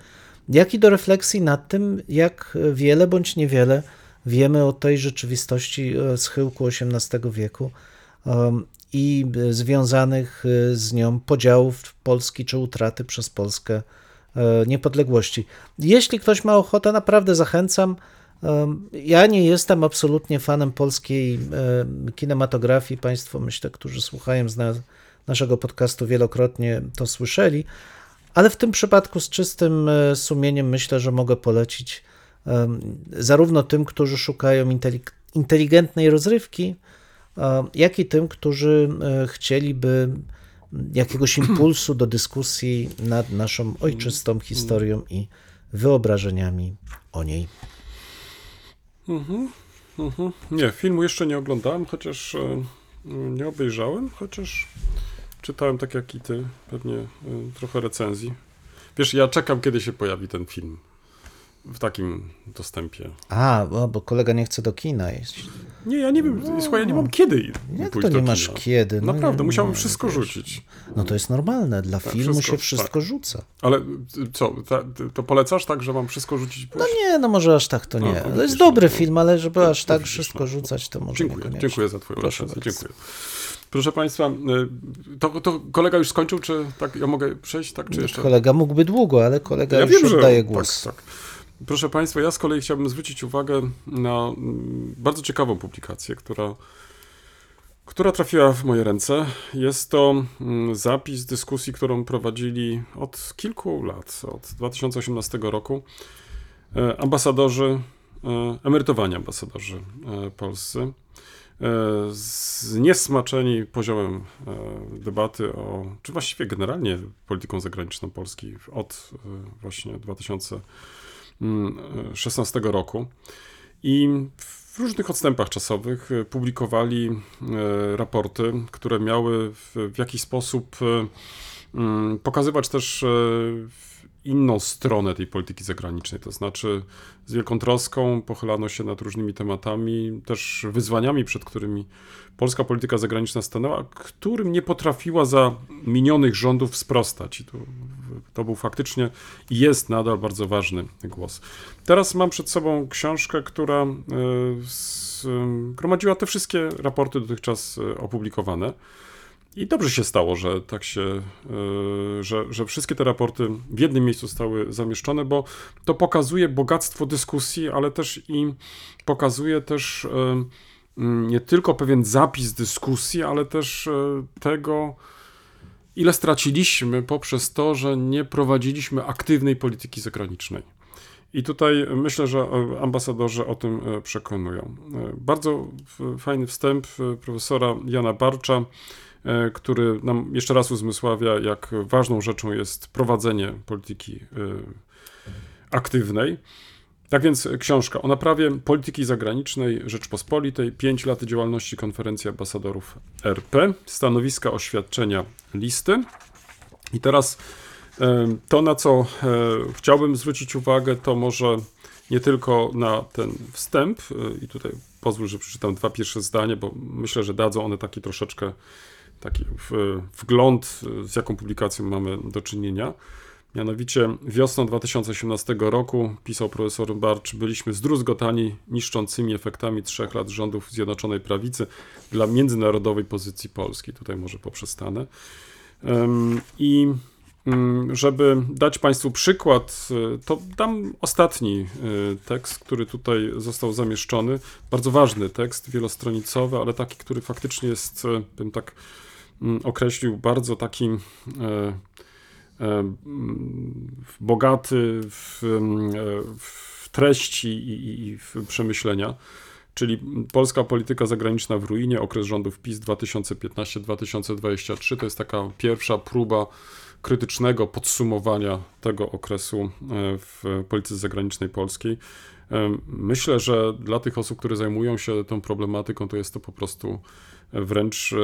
jak i do refleksji nad tym, jak wiele bądź niewiele wiemy o tej rzeczywistości e, schyłku XVIII wieku i związanych y, z nią podziałów Polski czy utraty przez Polskę e, niepodległości. Jeśli ktoś ma ochotę, naprawdę zachęcam. Ja nie jestem absolutnie fanem polskiej e, kinematografii. Państwo, myślę, którzy słuchają z naszego podcastu wielokrotnie to słyszeli, ale w tym przypadku z czystym e, sumieniem myślę, że mogę polecić zarówno tym, którzy szukają inteligentnej rozrywki, jak i tym, którzy e, chcieliby jakiegoś impulsu do dyskusji nad naszą ojczystą historią i wyobrażeniami o niej. Mhm, mhm. Nie, filmu jeszcze nie oglądałem, chociaż e, nie obejrzałem, chociaż czytałem tak jak i ty, pewnie e, trochę recenzji. Wiesz, ja czekam, kiedy się pojawi ten film w takim dostępie. A, bo kolega nie chce do kina jeść. Nie, ja nie wiem, no. słuchaj, ja nie mam kiedy Jak to nie masz kiedy? No Naprawdę, nie, musiałem wszystko wiesz. rzucić. No to jest normalne, dla tak, filmu wszystko, się wszystko tak. rzuca. Ale co, ta, to polecasz tak, że mam wszystko rzucić? No nie, no może aż tak to nie. No, to jest dobry no, film, ale żeby aż tak wszystko no. rzucać, to może dziękuję, Dziękuję za twoją Proszę dziękuję. Proszę Państwa, y, to, to, kolega już skończył, czy tak ja mogę przejść, tak, czy jeszcze? Kolega mógłby długo, ale kolega ja już wiem, oddaje że, głos. Tak, tak. Proszę Państwa, ja z kolei chciałbym zwrócić uwagę na mm, bardzo ciekawą publikację, która, która trafiła w moje ręce. Jest to mm, zapis dyskusji, którą prowadzili od kilku lat, od 2018 roku, e, ambasadorzy, e, emerytowani ambasadorzy e, polscy, zniesmaczeni poziomem debaty o, czy właściwie generalnie polityką zagraniczną Polski od właśnie 2000 2016 roku. I w różnych odstępach czasowych publikowali raporty, które miały w, jakiś sposób mm, pokazywać też inną stronę tej polityki zagranicznej. To znaczy, z wielką troską pochylano się nad różnymi tematami, też wyzwaniami, przed którymi polska polityka zagraniczna stanęła, którym nie potrafiła za minionych rządów sprostać. I to, to był faktycznie i jest nadal bardzo ważny głos. Teraz mam przed sobą książkę, która e, zgromadziła te wszystkie raporty dotychczas e, opublikowane. I dobrze się stało, że tak się, e, że, że wszystkie te raporty w jednym miejscu zostały zamieszczone, bo to pokazuje bogactwo dyskusji, ale też i pokazuje też e, nie tylko pewien zapis dyskusji, ale też e, tego, ile straciliśmy poprzez to, że nie prowadziliśmy aktywnej polityki zagranicznej. I tutaj myślę, że ambasadorzy o tym przekonują. Bardzo fajny wstęp profesora Jana Barcza który nam jeszcze raz uzmysławia, jak ważną rzeczą jest prowadzenie polityki e, aktywnej. Tak więc książka o naprawie polityki zagranicznej Rzeczpospolitej, 5 lat działalności konferencji ambasadorów RP, stanowiska oświadczenia listy. I teraz e, to, na co chciałbym zwrócić uwagę, to może nie tylko na ten wstęp, i tutaj pozwól, że przeczytam dwa pierwsze zdania, bo myślę, że dadzą one taki troszeczkę taki wgląd, z jaką publikacją mamy do czynienia. Mianowicie wiosną 2018 roku, pisał profesor Barcz, byliśmy zdruzgotani niszczącymi efektami trzech lat rządów Zjednoczonej Prawicy dla międzynarodowej pozycji Polski. Tutaj może poprzestanę. I mm, żeby dać Państwu przykład, to dam ostatni e, tekst, który tutaj został zamieszczony. Bardzo ważny tekst, wielostronicowy, ale taki, który faktycznie jest, e, bym tak określił bardzo taki e, e, bogaty w, mm, w treści i, i w przemyślenia, czyli polska polityka zagraniczna w ruinie, okres rządów PiS 2015-2023. To jest taka pierwsza próba krytycznego podsumowania tego okresu e, w polityce zagranicznej polskiej. Myślę, że dla tych osób, które zajmują się tą problematyką, to jest to po prostu wręcz e,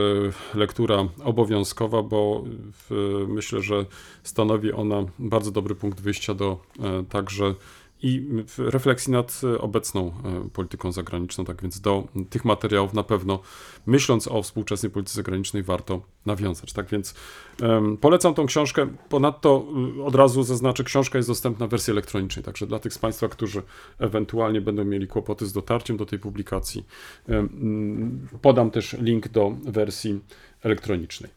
lektura obowiązkowa, bo myślę, że stanowi ona bardzo dobry punkt wyjścia do e, także i refleksji nad obecną e, polityką zagraniczną. Tak więc do tych materiałów na pewno, myśląc o współczesnej polityce zagranicznej, warto nawiązać. Tak więc um, polecam tą książkę. Ponadto y, od razu zaznaczę, książka jest dostępna w wersji elektronicznej, także dla tych z Państwa, którzy ewentualnie będą mieli kłopoty z dotarciem do tej publikacji, um, podam też link do wersji elektronicznej.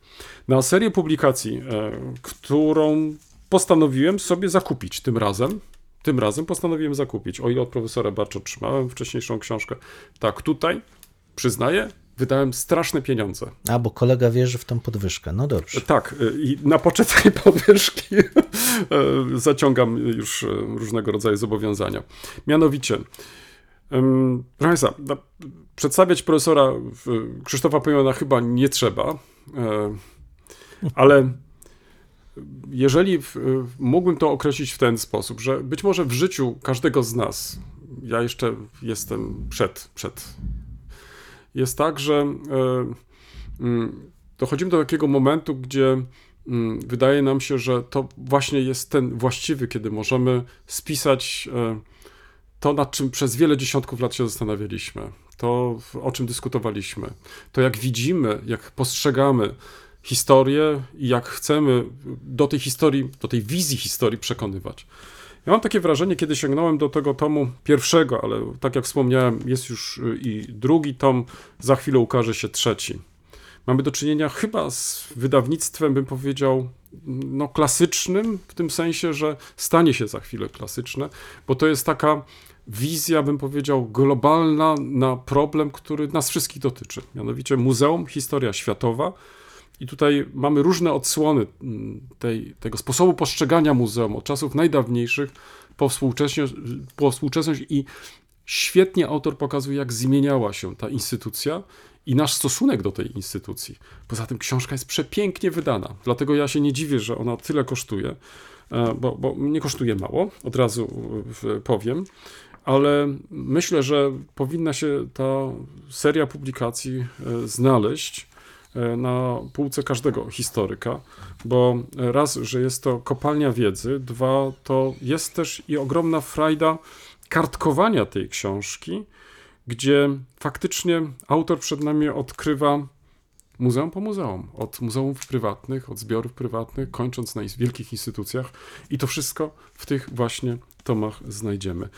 Na serię publikacji, e, którą postanowiłem sobie zakupić tym razem, tym razem postanowiłem zakupić. O ile od profesora Barcz otrzymałem wcześniejszą książkę, tak tutaj, przyznaję, wydałem straszne pieniądze. A, bo kolega wierzy w tą podwyżkę. No dobrze. Tak, i na poczet tej podwyżki e, zaciągam już e, różnego rodzaju zobowiązania. Mianowicie, proszę Państwa, przedstawiać profesora Krzysztofa Pojona chyba nie trzeba, e, ale jeżeli mógłbym to określić w ten sposób, że być może w życiu każdego z nas, ja jeszcze jestem przed, przed jest tak, że e, mm, dochodzimy do takiego momentu, gdzie mm, wydaje nam się, że to właśnie jest ten właściwy, kiedy możemy spisać e, to, nad czym przez wiele dziesiątków lat się zastanawialiśmy, to, o czym dyskutowaliśmy, to jak widzimy, jak postrzegamy historię i jak chcemy do tej historii, do tej wizji historii przekonywać. Ja mam takie wrażenie, kiedy sięgnąłem do tego tomu pierwszego, ale tak jak wspomniałem, jest już y, i drugi tom, za chwilę ukaże się trzeci. Mamy do czynienia chyba z wydawnictwem, bym powiedział, no klasycznym, w tym sensie, że stanie się za chwilę klasyczne, bo to jest taka wizja, bym powiedział, globalna na problem, który nas wszystkich dotyczy. Mianowicie Muzeum Historia Światowa i tutaj mamy różne odsłony mm, tej, tego sposobu postrzegania muzeum od czasów najdawniejszych po współczesność, po współczesność i świetnie autor pokazuje, jak zmieniała się ta instytucja i nasz stosunek do tej instytucji. Poza tym książka jest przepięknie wydana, dlatego ja się nie dziwię, że ona tyle kosztuje, e, bo, bo nie kosztuje mało, od razu powiem ale myślę, że powinna się ta seria publikacji e, znaleźć na półce każdego historyka, bo raz, że jest to kopalnia wiedzy, dwa, to jest też i ogromna frajda kartkowania tej książki, gdzie faktycznie autor przed nami odkrywa muzeum po muzeum, od muzeumów prywatnych, od zbiorów prywatnych, kończąc na wielkich instytucjach i to wszystko w tych właśnie tomach znajdziemy.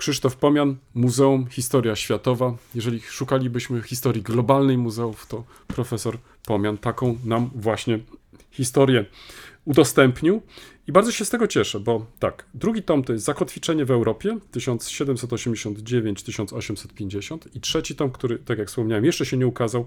Krzysztof Pomian, Muzeum Historia Światowa. Jeżeli szukalibyśmy historii globalnej muzeów, to profesor Pomian taką nam właśnie historię udostępnił. I bardzo się z tego cieszę, bo tak, drugi tom to jest Zakotwiczenie w Europie 1789-1850 i trzeci tom, który, tak jak wspomniałem, jeszcze się nie ukazał,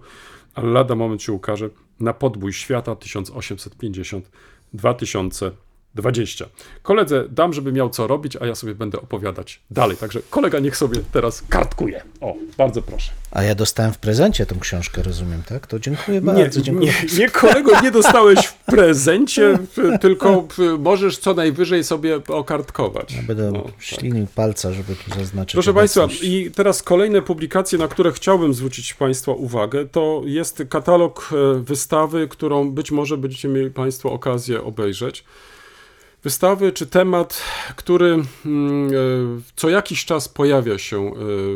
ale lada moment się ukaże, Na podbój świata 1850-2000 20. Koledze dam, żeby miał co robić, a ja sobie będę opowiadać dalej. Także kolega niech sobie teraz kartkuje. O, bardzo proszę. A ja dostałem w prezencie tą książkę, rozumiem, tak? To dziękuję bardzo. Nie, dziękuję. nie, nie kolego, nie dostałeś w prezencie, tylko możesz co najwyżej sobie okartkować. Ja będę no, ślinił tak. palca, żeby tu zaznaczyć. Proszę Państwa, i teraz kolejne publikacje, na które chciałbym zwrócić Państwa uwagę, to jest katalog e, wystawy, którą być może będziecie mieli Państwo okazję obejrzeć wystawy czy temat, który mm, e, co jakiś czas pojawia się e,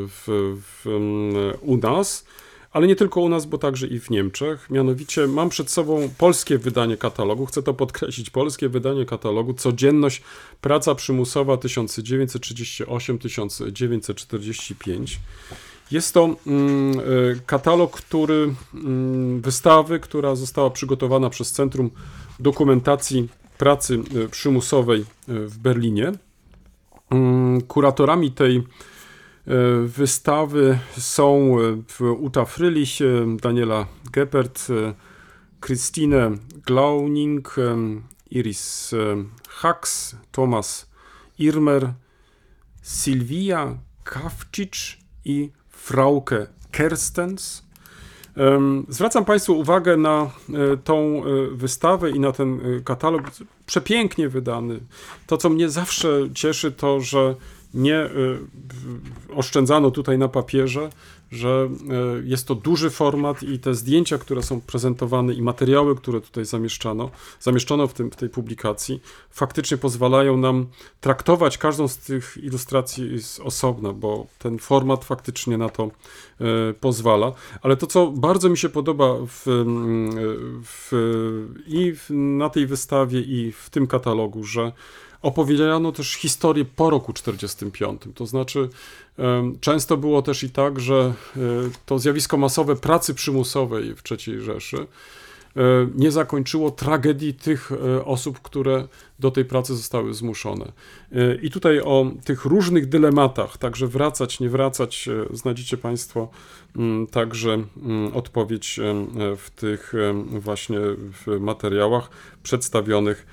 w, w, mm, u nas, ale nie tylko u nas, bo także i w Niemczech. Mianowicie mam przed sobą polskie wydanie katalogu, chcę to podkreślić, polskie wydanie katalogu Codzienność Praca Przymusowa 1938-1945. Jest to mm, e, katalog, który, wystawy, która została przygotowana przez Centrum Dokumentacji pracy e, przymusowej e, w Berlinie. Mm, kuratorami tej e, wystawy są Uta Frylich, Daniela Geppert, Christine Glauning, Iris Hax, Thomas Irmer, Silvia Kawcicz i Frauke Kerstens. Zwracam Państwu uwagę na e, tą e, wystawę i na ten e, katalog, przepięknie wydany. To, co mnie zawsze cieszy, to, że nie oszczędzano tutaj na papierze, że e, jest to duży format i te zdjęcia, które są prezentowane i materiały, które tutaj zamieszczano, zamieszczono w, tym, w tej publikacji, faktycznie pozwalają nam traktować każdą z tych ilustracji z osobna, bo ten format faktycznie na to e, pozwala. Ale to, co bardzo mi się podoba w, mm, w, i na tej wystawie, i w tym katalogu, że opowiedziano też historię po roku 45. To znaczy, często było też i tak, że e, to zjawisko masowe pracy przymusowej w III Rzeszy e, nie zakończyło tragedii tych e, osób, które do tej pracy zostały zmuszone. I tutaj o tych różnych dylematach, także wracać, nie wracać, znajdziecie Państwo mm, także mm, odpowiedź w tych właśnie materiałach przedstawionych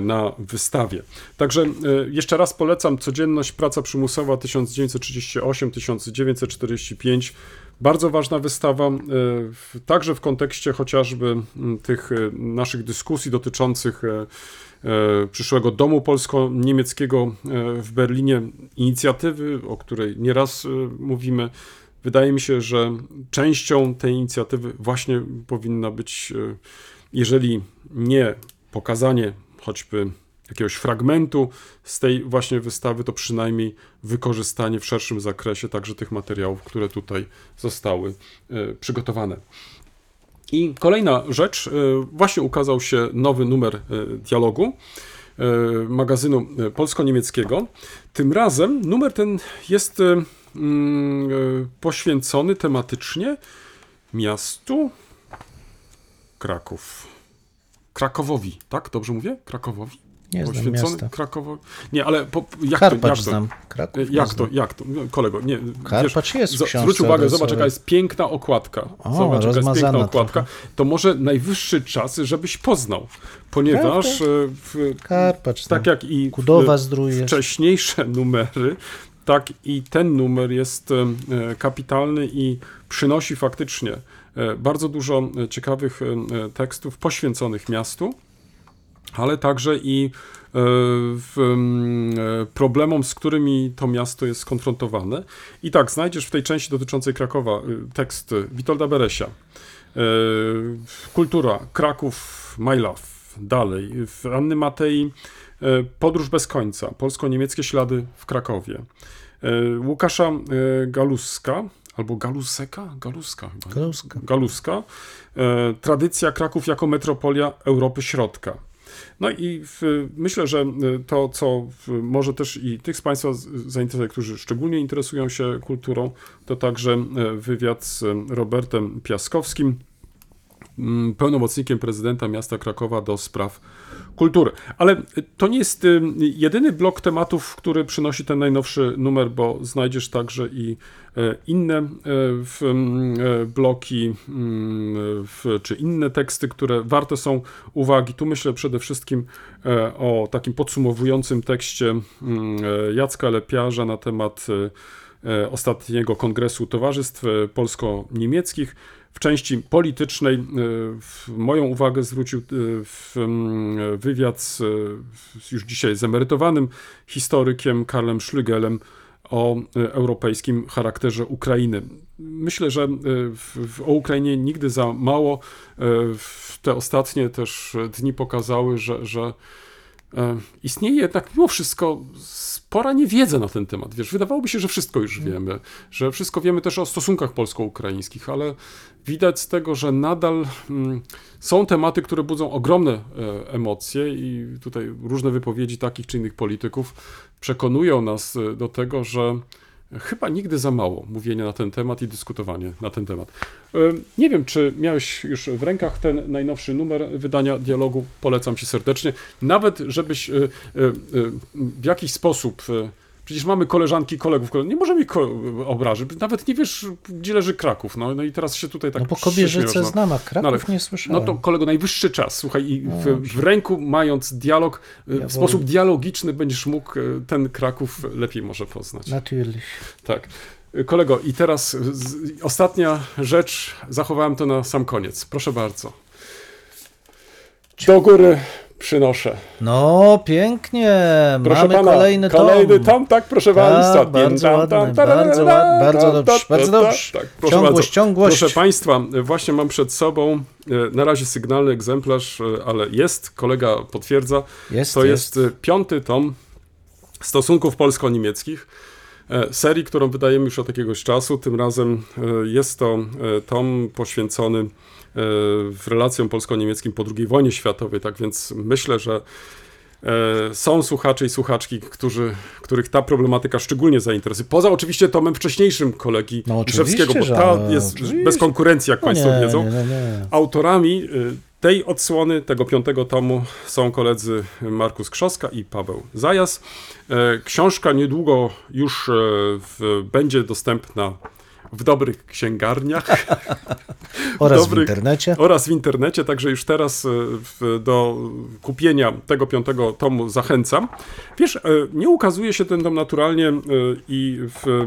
na wystawie. Także e, jeszcze raz polecam codzienność praca przymusowa 1938-1945. Bardzo ważna wystawa, e, także w kontekście chociażby mm, tych e, naszych dyskusji dotyczących przyszłego domu polsko-niemieckiego w Berlinie, inicjatywy, o której nieraz mówimy. Wydaje mi się, że częścią tej inicjatywy właśnie powinna być, jeżeli nie pokazanie choćby jakiegoś fragmentu z tej właśnie wystawy, to przynajmniej wykorzystanie w szerszym zakresie także tych materiałów, które tutaj zostały e, przygotowane. I kolejna rzecz, e, właśnie ukazał się nowy numer e, dialogu magazynu polsko-niemieckiego. Tym razem numer ten jest mm, poświęcony tematycznie miastu Kraków. Krakowowi, tak? Dobrze mówię? Krakowowi? Nie znam miasta. Krakowo... Nie, ale po, jak Karpacz to? Jak znam. Kraków jak to? Jak to? Kolego, nie. Karpacz wiesz, jest w Zwróć uwagę, zobacz jaka jest piękna okładka. O, zobacz jaka jest piękna okładka. Trochę. To może najwyższy czas, żebyś poznał, ponieważ w, Karpacz tak jak i Kudowa wcześniejsze numery, tak i ten numer jest e, kapitalny i przynosi faktycznie E, bardzo dużo e, ciekawych e, tekstów poświęconych miastu. ale także i problemom, z którymi to miasto jest skonfrontowane. I tak, znajdziesz w tej części dotyczącej Krakowa tekst Witolda Beresia. Kultura, Kraków, My Love. Dalej, w Anny Matei Podróż bez końca, polsko-niemieckie ślady w Krakowie. Łukasza Galuska, albo Galuseka? Galuska chyba. Galuska. Galuska. Tradycja Kraków jako metropolia Europy Środka. No i w, myślę, że to, co może też i tych z Państwa zainteresuje, którzy szczególnie interesują się kulturą, to także wywiad z Robertem Piaskowskim, pełnomocnikiem prezydenta miasta Krakowa do spraw kultury. Ale to nie jest jedyny blok tematów, który przynosi ten najnowszy numer, bo znajdziesz także i inne bloki czy inne teksty, które warte są uwagi. Tu myślę przede wszystkim o takim podsumowującym tekście Jacka Lepiarza na temat ostatniego kongresu towarzystw polsko-niemieckich w części politycznej e, moją uwagę zwrócił e, wywiad z, już dzisiaj zemerytowanym historykiem Karlem Schlügelem o e, europejskim charakterze Ukrainy. Myślę, że o Ukrainie nigdy za mało. Te ostatnie też dni pokazały, że, że istnieje jednak mimo wszystko spora niewiedza na ten temat. Wiesz, wydawałoby się, że wszystko już wiemy, że wszystko wiemy też o stosunkach polsko-ukraińskich, ale widać z tego, że nadal mm, są tematy, które budzą ogromne e, emocje i tutaj różne wypowiedzi takich czy innych polityków przekonują nas e, do tego, że chyba nigdy za mało mówienia na ten temat i dyskutowanie na ten temat. E, nie wiem, czy miałeś już w rękach ten najnowszy numer wydania dialogu. Polecam ci serdecznie. Nawet, żebyś w jakiś sposób Przecież mamy koleżanki, kolegów, nie możemy ich obrazić. Nawet nie wiesz, gdzie leży Kraków. No, no i teraz się tutaj tak No bo Kobierzyce znam, a Kraków no, ale, nie słyszałem. No to kolego, najwyższy czas. Słuchaj, i w, no, w ręku mając dialog, ja w sposób dialogiczny będziesz mógł e, ten Kraków lepiej może poznać. Natürlich. Tak. Kolego, i teraz z, ostatnia rzecz, zachowałem to na sam koniec. Proszę bardzo. Do góry przynoszę. No, pięknie. Proszę Mamy pana, kolejny tom. Kolejny tom, tak, proszę tak, państwa. Bardzo ładny, bardzo, dobrze, bardzo dobrze. Tak, proszę ciągłość, ciągłość. Proszę państwa, właśnie mam przed sobą e, na razie sygnalny egzemplarz, e, ale jest, kolega potwierdza. Jest, to jest. jest e, piąty tom stosunków polsko-niemieckich serii, którą wydajemy już od jakiegoś czasu. Tym razem jest to tom poświęcony relacjom polsko-niemieckim po II wojnie światowej, tak więc myślę, że e, są słuchacze i słuchaczki, którzy, których ta problematyka szczególnie zainteresuje. Poza oczywiście tomem wcześniejszym kolegi no, Grzewskiego, bo ta jest oczywiście. bez konkurencji, jak no Państwo nie, wiedzą. Nie, nie, Autorami y, tej odsłony, tego piątego tomu są koledzy Markus Krzoska i Paweł Zajas. E, książka niedługo już e, w, będzie dostępna w dobrych księgarniach. oraz dobrych, w internecie. Oraz w internecie, także już teraz e, w, do kupienia tego piątego tomu zachęcam. Wiesz, e, nie ukazuje się ten dom naturalnie e, i w,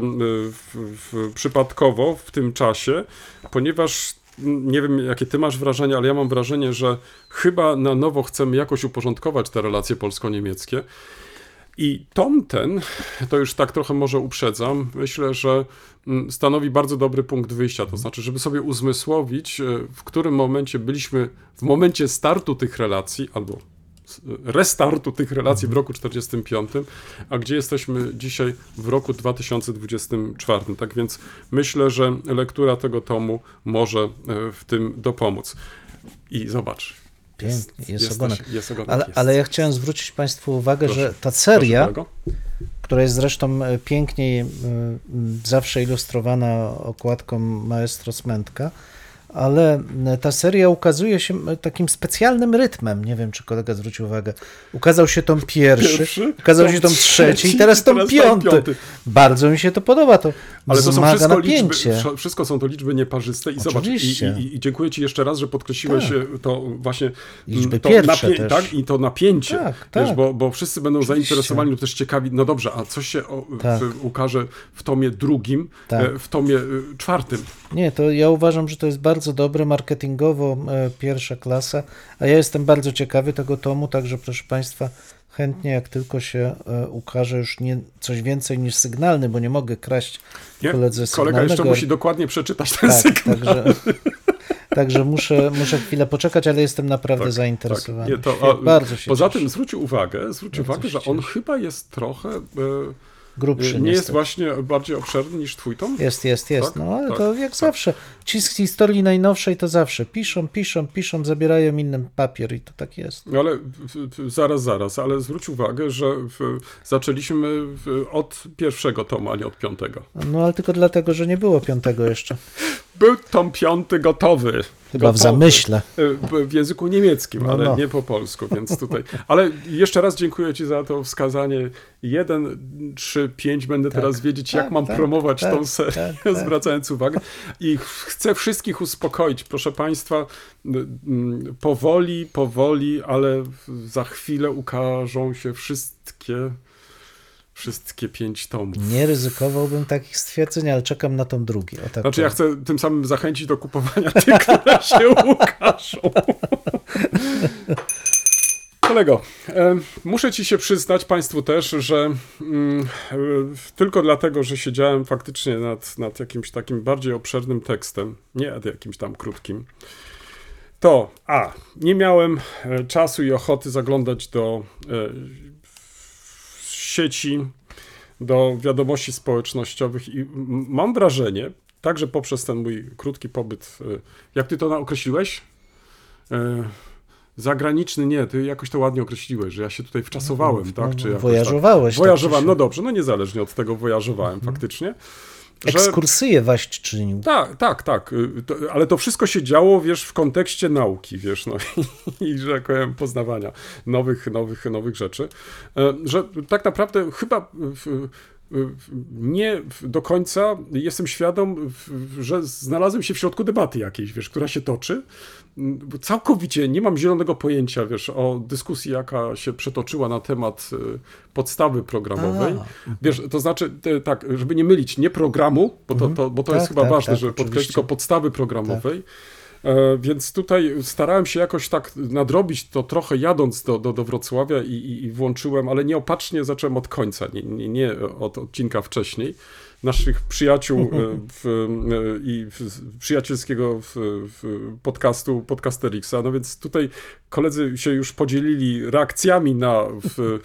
w, przypadkowo w tym czasie, ponieważ nie wiem, jakie ty masz wrażenie, ale ja mam wrażenie, że chyba na nowo chcemy jakoś uporządkować te relacje polsko-niemieckie. I tom ten, to już tak trochę może uprzedzam, myślę, że stanowi bardzo dobry punkt wyjścia. To znaczy, żeby sobie uzmysłowić, e, w którym momencie byliśmy, w momencie startu tych relacji, albo restartu tych relacji w roku 1945, a gdzie jesteśmy dzisiaj w roku 2024. Tak więc myślę, że lektura tego tomu może e, w tym dopomóc. I zobacz, Jest, jest ogonek. Jest ogonek ale, jest. ale ja chciałem zwrócić Państwu uwagę, proszę, że ta seria, która jest zresztą e, pięknie e, zawsze ilustrowana okładką maestro Smętka, ale e, ta seria ukazuje się takim specjalnym rytmem. Nie wiem, czy kolega zwrócił uwagę. Ukazał się tom pierwszy, pierwszy ukazał się tom trzeci i teraz tom piąty. piąty. Bardzo mi się to podoba. To ale to są wszystko napięcie. liczby, wszystko są to liczby nieparzyste i Oczywiście. zobacz, i, i, i, dziękuję Ci jeszcze raz, że podkreśliłeś tak. to właśnie liczby to pierwsze napie- tak, i to napięcie, tak, wiesz, tak. Bo, bo wszyscy będą Oczywiście. zainteresowani lub też ciekawi, no dobrze, a co się o, w, tak. ukaże w tomie drugim, tak. e, w tomie e, czwartym? Nie, to ja uważam, że to jest bardzo bardzo dobry, marketingowo e, pierwsza klasa, a ja jestem bardzo ciekawy tego tomu, także proszę Państwa, chętnie jak tylko się e, ukaże już nie coś więcej niż sygnalny, bo nie mogę kraść Nie? koledze Kolega jeszcze sygnalnego. musi dokładnie przeczytać ten tak, sygnał. także, także muszę, muszę chwilę poczekać, ale jestem naprawdę Tak, zainteresowany. Nie, to, a, bardzo się Poza cieszę. tym zwróć uwagę, zwróć uwagę, że on chyba jest trochę. E, Grubszy nie jest niestety. właśnie bardziej obszerny niż twój tom? Jest, jest, jest. Tak? No ale Tak, to jak tak. zawsze. Ci z historii najnowszej to zawsze piszą, piszą, piszą, zabierają innym papier i to tak jest. No Ale zaraz, zaraz, ale zwróć uwagę, że w, zaczęliśmy od pierwszego tomu, a nie od piątego. No ale tylko dlatego, że nie było piątego jeszcze. Był tom piąty gotowy. Chyba w Gotowy. zamyśle. W, w języku niemieckim, No, ale no. nie po polsku, więc tutaj. Ale jeszcze raz dziękuję Ci za to wskazanie. 1, 3, 5 będę Tak. teraz wiedzieć, Tak, jak mam tak, promować tak, tą serię, tak, tak. zwracając uwagę. I ch- chcę wszystkich uspokoić. Proszę Państwa, powoli, powoli, ale w- za chwilę ukażą się wszystkie, wszystkie pięć tomów. Nie ryzykowałbym takich stwierdzeń, ale czekam na tą drugi. O, tak Znaczy, ja powiem. chcę tym samym zachęcić do kupowania tych, które się ukażą. Kolego, muszę ci się przyznać, Państwu też, że mm, e, tylko dlatego, że siedziałem faktycznie nad, nad jakimś takim bardziej obszernym tekstem, nie nad jakimś tam krótkim, to a, nie miałem e, czasu i ochoty zaglądać do e, sieci, do wiadomości społecznościowych i mam wrażenie, także poprzez ten mój krótki pobyt, e, jak ty to określiłeś? E, Zagraniczny nie, ty jakoś to ładnie określiłeś, że ja się tutaj wczasowałem, tak? Czy jakoś tak. Wojażowałeś. tak Wojażowałem, no dobrze, no niezależnie od tego wojażowałem faktycznie. Że, Ekskursyję waść czynił. tak, tak, tak, y, to, ale to wszystko się działo, wiesz, w kontekście nauki, wiesz, no i, że tak powiem, poznawania nowych, nowych, nowych rzeczy, E, że tak naprawdę chyba w, nie do końca jestem świadom, że znalazłem się w środku debaty jakiejś, wiesz, która się toczy. Całkowicie nie mam zielonego pojęcia, wiesz, o dyskusji, jaka się przetoczyła na temat y, podstawy programowej. A. Wiesz, to znaczy, tak, żeby nie mylić, nie programu, bo to, to, bo to Tak, jest chyba tak, ważne, tak, żeby podkreślić tylko podstawy programowej. E, więc tutaj starałem się jakoś tak nadrobić to trochę jadąc do, do, do Wrocławia i, i, i włączyłem, ale nieopatrznie zacząłem od końca, nie, nie, nie od odcinka wcześniej. Naszych przyjaciół e, w, e, i przyjacielskiego w, w podcastu Podcasterixa. No więc tutaj koledzy się już podzielili reakcjami na w,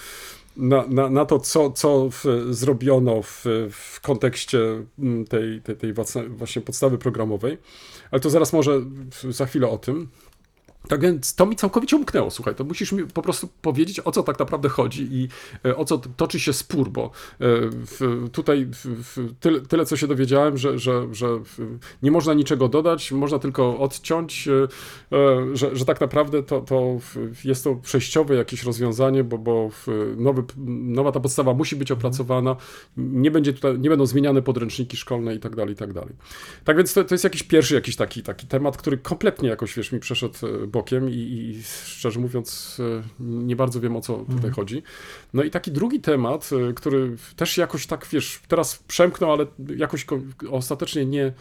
na, na, na to, co, co w, zrobiono w, w kontekście mm, tej, tej, tej właśnie podstawy programowej. Ale to zaraz może za chwilę o tym. Tak więc to mi całkowicie umknęło, słuchaj, to musisz mi po prostu powiedzieć, o co tak naprawdę chodzi i e, o co toczy się spór, bo e, w, tutaj w, tyle, tyle, co się dowiedziałem, że, że, że nie można niczego dodać, można tylko odciąć, e, że, że tak naprawdę to, to jest to przejściowe jakieś rozwiązanie, bo, bo nowy, nowa ta podstawa musi być opracowana, nie, będzie tutaj, nie będą zmieniane podręczniki szkolne i tak dalej, i tak dalej. Tak więc to, to jest jakiś pierwszy jakiś taki, taki temat, który kompletnie jakoś, wiesz, mi przeszedł bokiem i, i szczerze mówiąc e, nie bardzo wiem, o co tutaj chodzi. No i taki drugi temat, e, który też jakoś tak, wiesz, teraz przemknął, ale jakoś ko- ostatecznie nie,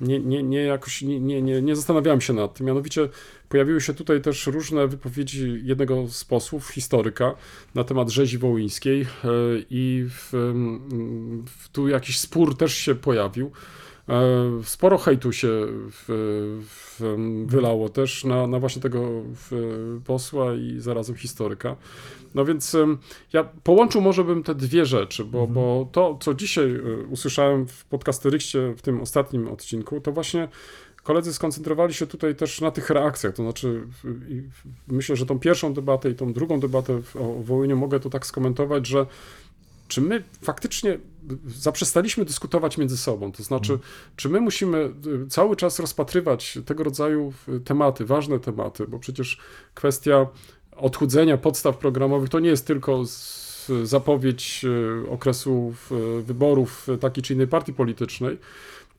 nie, nie, nie jakoś nie, nie, nie, nie zastanawiałem się nad tym. Mianowicie pojawiły się tutaj też różne wypowiedzi jednego z posłów, historyka, na temat rzezi wołyńskiej e, i w, mm, w, tu jakiś spór też się pojawił. E, Sporo hejtu się w, w, wylało też na, na właśnie tego posła i zarazem historyka. No więc ja połączył może bym te dwie rzeczy, bo, bo to, co dzisiaj e, usłyszałem w podcasterykście w tym ostatnim odcinku, to właśnie koledzy skoncentrowali się tutaj też na tych reakcjach, to znaczy myślę, że tą pierwszą debatę i tą drugą debatę o Wołyniu mogę to tak skomentować, że czy my faktycznie zaprzestaliśmy dyskutować między sobą? To znaczy, czy my musimy y, cały czas rozpatrywać tego rodzaju y, tematy, ważne tematy, bo przecież kwestia odchudzenia podstaw programowych to nie jest tylko zapowiedź y, okresu wyborów takiej czy innej partii politycznej,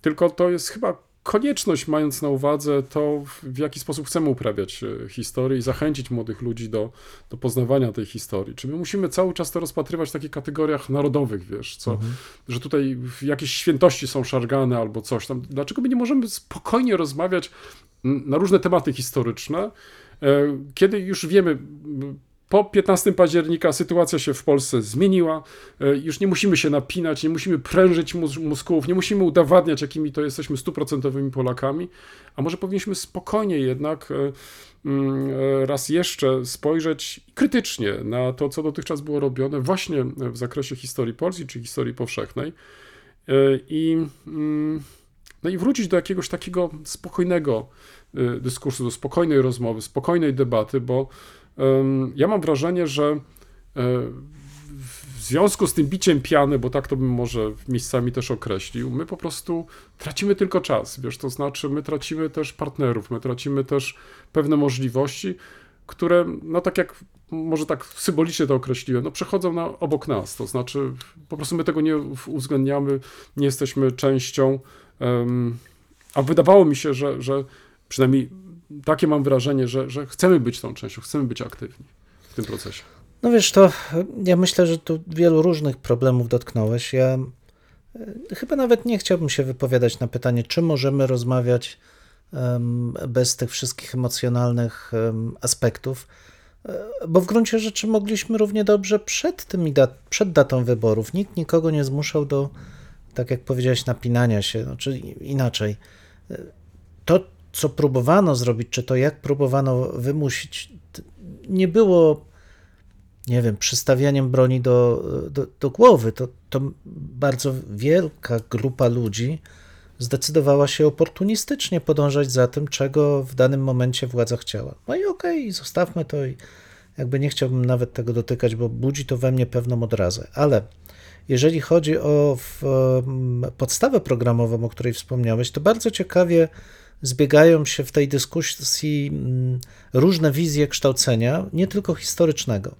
tylko to jest chyba konieczność, mając na uwadze to, w jaki sposób chcemy uprawiać e, historię i zachęcić młodych ludzi do, do poznawania tej historii. Czy my musimy cały czas to rozpatrywać w takich kategoriach narodowych, wiesz, co, mhm. że tutaj jakieś świętości są szargane albo coś tam. Dlaczego my nie możemy spokojnie rozmawiać na różne tematy historyczne, e, kiedy już wiemy, po 15 października sytuacja się w Polsce zmieniła. E, już nie musimy się napinać, nie musimy prężyć mózgów, nie musimy udowadniać, jakimi to jesteśmy stuprocentowymi Polakami, a może powinniśmy spokojnie jednak e, mm, raz jeszcze spojrzeć krytycznie na to, co dotychczas było robione właśnie w zakresie historii Polski czy historii powszechnej. I mm, no i wrócić do jakiegoś takiego spokojnego dyskursu, do spokojnej rozmowy, spokojnej debaty, bo ja mam wrażenie, że e, w związku z tym biciem piany, bo tak to bym może miejscami też określił, my po prostu tracimy tylko czas, wiesz, to znaczy my tracimy też partnerów, my tracimy też pewne możliwości, które, no tak jak może tak symbolicznie to określiłem, no przechodzą na, obok nas, to znaczy po prostu my tego nie uwzględniamy, nie jesteśmy częścią a wydawało mi się, że, że przynajmniej takie mam wrażenie, że, że chcemy być tą częścią, chcemy być aktywni w tym procesie. No wiesz, to ja myślę, że tu wielu różnych problemów dotknąłeś. Ja e, chyba nawet nie chciałbym się wypowiadać na pytanie, czy możemy rozmawiać bez tych wszystkich emocjonalnych aspektów, e, bo w gruncie rzeczy mogliśmy równie dobrze przed, tymi dat przed datą wyborów. Nikt nikogo nie zmuszał do tak jak powiedziałeś, napinania się, no, czy inaczej. To, co próbowano zrobić, czy to jak próbowano wymusić, nie było, nie wiem, przystawianiem broni do, do, do głowy. To, to bardzo wielka grupa ludzi zdecydowała się oportunistycznie podążać za tym, czego w danym momencie władza chciała. No i okej, okay, zostawmy to i jakby nie chciałbym nawet tego dotykać, bo budzi to we mnie pewną odrazę. Ale jeżeli chodzi o podstawę programową, o której wspomniałeś, to bardzo ciekawie zbiegają się w tej dyskusji mm, różne wizje kształcenia, nie tylko historycznego.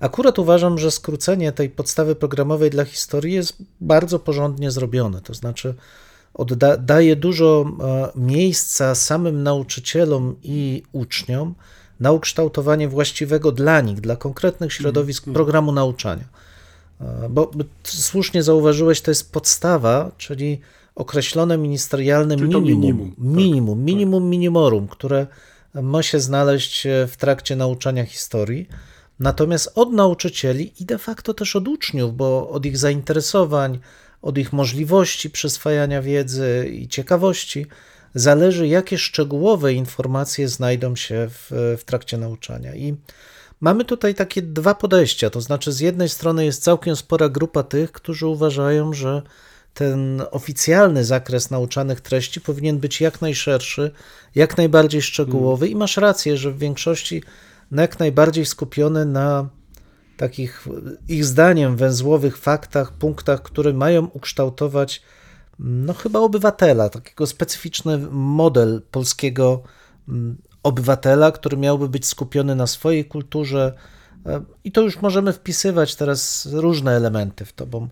Akurat uważam, że skrócenie tej podstawy programowej dla historii jest bardzo porządnie zrobione, to znaczy odda, daje dużo e, miejsca samym nauczycielom i uczniom na ukształtowanie właściwego dla nich, dla konkretnych środowisk mhm. programu nauczania. Bo słusznie zauważyłeś, to jest podstawa, czyli określone ministerialne minimum, minimum, minimum, tak. minimum minimorum, które ma się znaleźć w trakcie nauczania historii. Natomiast od nauczycieli i de facto też od uczniów, bo od ich zainteresowań, od ich możliwości przyswajania wiedzy i ciekawości zależy, jakie szczegółowe informacje znajdą się w, w trakcie nauczania. I Mamy tutaj takie dwa podejścia, to znaczy z jednej strony jest całkiem spora grupa tych, którzy uważają, że ten oficjalny zakres nauczanych treści powinien być jak najszerszy, jak najbardziej szczegółowy i masz rację, że w większości jak najbardziej skupiony na takich ich zdaniem węzłowych faktach, punktach, które mają ukształtować no chyba obywatela, takiego specyficzny model polskiego mm, obywatela, który miałby być skupiony na swojej kulturze. E, I to już możemy wpisywać teraz różne elementy w to, bo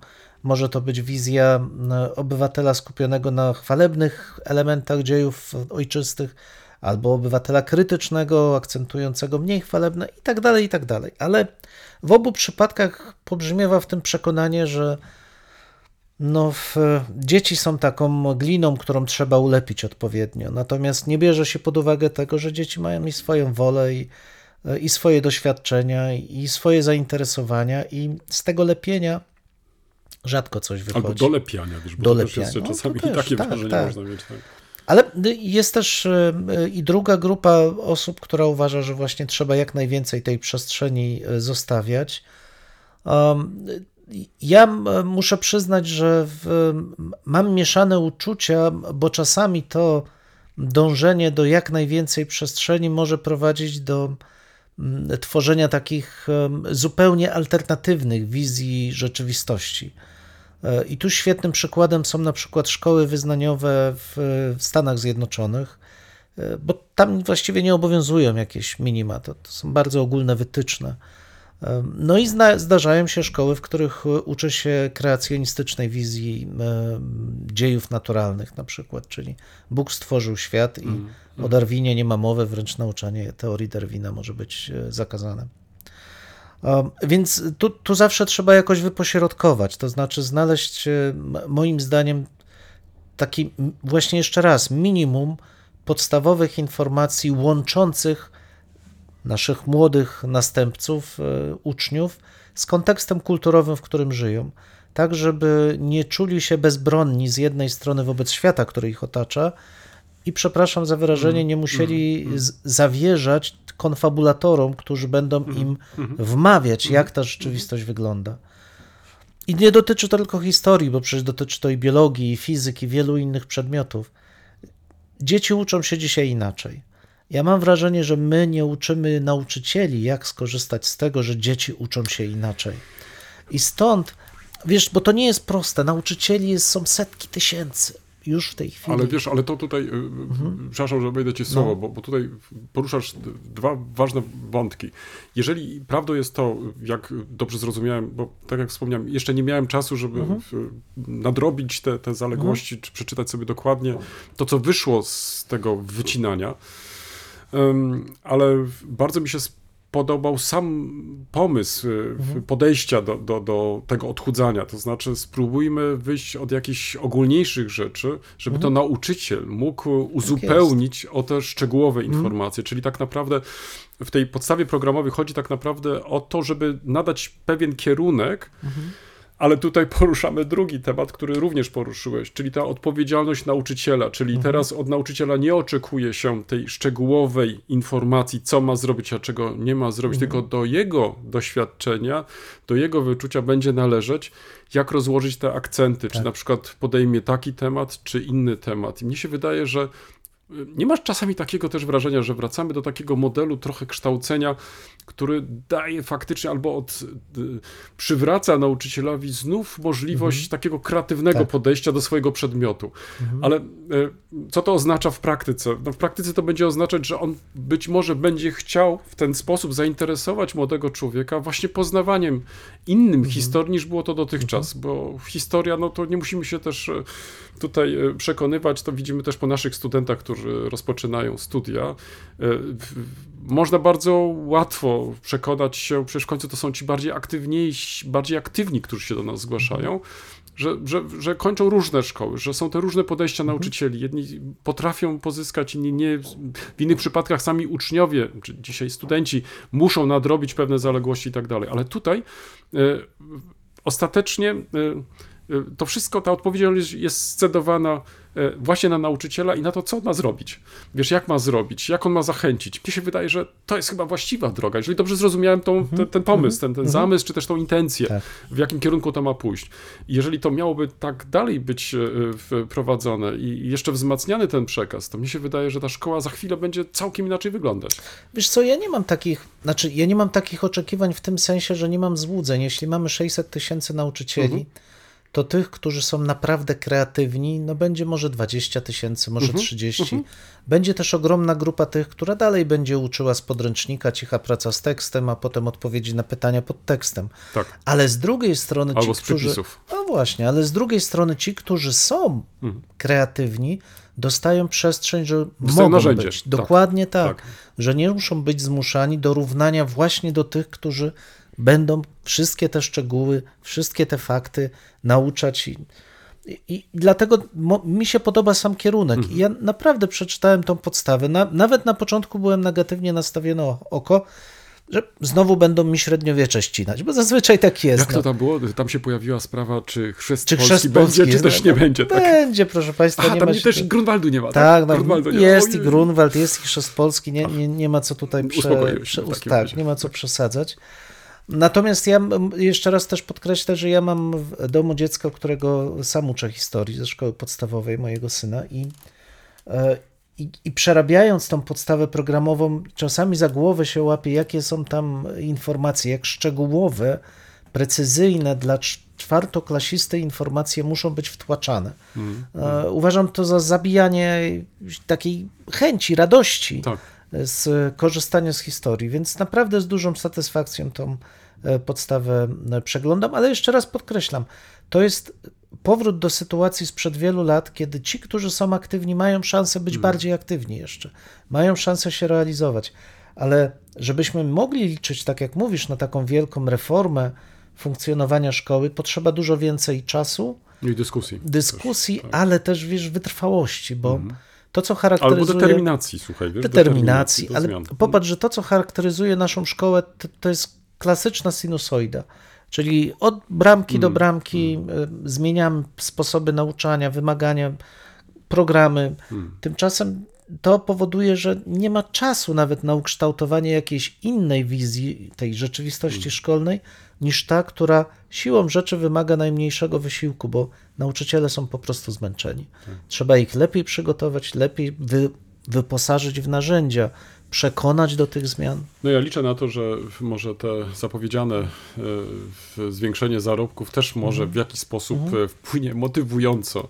może to być wizja e, obywatela skupionego na chwalebnych elementach dziejów ojczystych, albo obywatela krytycznego, akcentującego mniej chwalebne i tak dalej, i tak dalej. Ale w obu przypadkach pobrzmiewa w tym przekonanie, że no, dzieci są taką gliną, którą trzeba ulepić odpowiednio. Natomiast nie bierze się pod uwagę tego, że dzieci mają i swoją wolę, i, i swoje doświadczenia, i swoje zainteresowania, i z tego lepienia rzadko coś wychodzi. Albo dolepiania, też, bo dolepiania. To też czasami no, to też, takie tak, wrażenie tak. można mieć. Tak. Ale jest też e, i druga grupa osób, która uważa, że właśnie trzeba jak najwięcej tej przestrzeni e, zostawiać. Ja muszę przyznać, że w, mam mieszane uczucia, bo czasami to dążenie do jak najwięcej przestrzeni może prowadzić do tworzenia takich zupełnie alternatywnych wizji rzeczywistości. E, I tu świetnym przykładem są na przykład szkoły wyznaniowe w Stanach Zjednoczonych, e, bo tam właściwie nie obowiązują jakieś minima, to, to są bardzo ogólne wytyczne. No i zdarzają się szkoły, w których uczy się kreacjonistycznej wizji dziejów naturalnych na przykład, czyli Bóg stworzył świat i o Darwinie nie ma mowy, wręcz nauczanie teorii Darwina może być e, zakazane. Um, Więc tu, tu zawsze trzeba jakoś wypośrodkować, to znaczy znaleźć, e, moim zdaniem, taki właśnie jeszcze raz minimum podstawowych informacji łączących naszych młodych następców, e, uczniów z kontekstem kulturowym, w którym żyją, tak żeby nie czuli się bezbronni z jednej strony wobec świata, który ich otacza i przepraszam za wyrażenie, nie musieli z- zawierzać konfabulatorom, którzy będą im wmawiać, jak ta rzeczywistość wygląda. I nie dotyczy to tylko historii, bo przecież dotyczy to i biologii, i fizyki, wielu innych przedmiotów. Dzieci uczą się dzisiaj inaczej. Ja mam wrażenie, że my nie uczymy nauczycieli, jak skorzystać z tego, że dzieci uczą się inaczej. I stąd, wiesz, bo to nie jest proste. Nauczycieli jest, są setki tysięcy już w tej chwili. Ale wiesz, ale to tutaj, y, Mhm. przepraszam, że wejdę ci w słowo, No. bo, bo tutaj poruszasz dwa ważne wątki. Jeżeli prawdą jest to, jak dobrze zrozumiałem, bo tak jak wspomniałem, jeszcze nie miałem czasu, żeby Mhm. nadrobić te, te zaległości, czy przeczytać sobie dokładnie to, co wyszło z tego wycinania, Em, ale bardzo mi się podobał sam pomysł y, w- podejścia do, do, do tego odchudzania. To znaczy, spróbujmy wyjść od jakichś ogólniejszych rzeczy, żeby to nauczyciel mógł uzupełnić o te szczegółowe informacje. Czyli tak naprawdę w tej podstawie programowej chodzi tak naprawdę o to, żeby nadać pewien kierunek. Ale tutaj poruszamy drugi temat, który również poruszyłeś, czyli ta odpowiedzialność nauczyciela. Czyli teraz od nauczyciela nie oczekuje się tej szczegółowej informacji, co ma zrobić, a czego nie ma zrobić, tylko do jego doświadczenia, do jego wyczucia będzie należeć, jak rozłożyć te akcenty, czy na przykład podejmie taki temat, czy inny temat. I mnie się wydaje, że nie masz czasami takiego też wrażenia, że wracamy do takiego modelu trochę kształcenia, który daje faktycznie albo od, y, przywraca nauczycielowi znów możliwość takiego kreatywnego Tak. podejścia do swojego przedmiotu. Ale y, co to oznacza w praktyce? No w praktyce to będzie oznaczać, że on być może będzie chciał w ten sposób zainteresować młodego człowieka właśnie poznawaniem innym historii niż było to dotychczas, bo historia, no to nie musimy się też e, tutaj przekonywać, to widzimy też po naszych studentach, którzy rozpoczynają studia. Można bardzo łatwo przekonać się, przecież w końcu to są ci bardziej aktywniejsi, bardziej aktywni, którzy się do nas zgłaszają, że, że, że kończą różne szkoły, że są te różne podejścia nauczycieli. Jedni potrafią pozyskać, inni nie. W innych przypadkach sami uczniowie, czy dzisiaj studenci, muszą nadrobić pewne zaległości i tak dalej. Ale tutaj e, ostatecznie e, to wszystko, ta odpowiedzialność jest scedowana właśnie na nauczyciela i na to, co on ma zrobić. Wiesz, jak ma zrobić, jak on ma zachęcić. Mnie się wydaje, że to jest chyba właściwa droga. Jeżeli dobrze zrozumiałem tą, ten, ten pomysł, ten, ten zamysł, czy też tą intencję, Tak. w jakim kierunku to ma pójść. Jeżeli to miałoby tak dalej być e, wprowadzone i jeszcze wzmacniany ten przekaz, to mi się wydaje, że ta szkoła za chwilę będzie całkiem inaczej wyglądać. Wiesz co, ja nie mam takich, znaczy ja nie mam takich oczekiwań w tym sensie, że nie mam złudzeń. Jeśli mamy 600 tysięcy nauczycieli, to tych, którzy są naprawdę kreatywni, no będzie może 20 tysięcy, może 30. Będzie też ogromna grupa tych, która dalej będzie uczyła z podręcznika, cicha praca z tekstem, a potem odpowiedzi na pytania pod tekstem. Tak. Ale z drugiej strony ci, Albo z którzy... przepisów. No właśnie, ale z drugiej strony ci, którzy są kreatywni, dostają przestrzeń, że Dostają mogą narzędzie. być. Tak. Dokładnie tak, Tak. Że nie muszą być zmuszani do równania właśnie do tych, którzy będą wszystkie te szczegóły, wszystkie te fakty nauczać. I, i, i dlatego mi się podoba sam kierunek. Mhm. I ja naprawdę przeczytałem tą podstawę. Na, nawet na początku byłem negatywnie nastawiony oko, że znowu będą mi średniowiecze ścinać, bo zazwyczaj tak jest. Jak no. to tam było? Tam się pojawiła sprawa, czy chrzest Czy polski chrzest będzie, polski czy też jest? nie No, będzie. Tak? Będzie, proszę Państwa. Aha, nie tam ma się- też Grunwaldu nie ma, tak? Tak, no, nie ma. jest i. Grunwald, jest i Chrzest Polski, nie, nie, nie ma co tutaj prze, prze, tak, razie. nie ma co przesadzać. Natomiast ja jeszcze raz też podkreślę, że ja mam w domu dziecko, którego sam uczę historii ze szkoły podstawowej mojego syna i, e, i, i przerabiając tą podstawę programową, czasami za głowę się łapie, jakie są tam informacje, jak szczegółowe, precyzyjne dla cz- czwartoklasisty informacje muszą być wtłaczane. E, Uważam to za zabijanie takiej chęci, radości Tak. Z korzystania z historii, więc naprawdę z dużą satysfakcją tą e, podstawę e, przeglądam, ale jeszcze raz podkreślam, to jest powrót do sytuacji sprzed wielu lat, kiedy ci, którzy są aktywni, mają szansę być bardziej aktywni jeszcze, mają szansę się realizować, ale żebyśmy mogli liczyć, tak jak mówisz, na taką wielką reformę funkcjonowania szkoły, potrzeba dużo więcej czasu, I dyskusji. dyskusji, ale też wiesz, wytrwałości, bo to, co charakteryzuje. Albo determinacji, słuchaj. Wiesz, determinacji, ale popatrz, że to, co charakteryzuje naszą szkołę, to, to jest klasyczna sinusoida. Czyli od bramki do bramki y, zmieniamy sposoby nauczania, wymagania, programy. Tymczasem to powoduje, że nie ma czasu nawet na ukształtowanie jakiejś innej wizji tej rzeczywistości szkolnej, niż ta, która siłą rzeczy wymaga najmniejszego wysiłku, bo nauczyciele są po prostu zmęczeni. Trzeba ich lepiej przygotować, lepiej wy, wyposażyć w narzędzia, przekonać do tych zmian. No ja liczę na to, że może te zapowiedziane e, zwiększenie zarobków też może w jakiś sposób e, wpłynie motywująco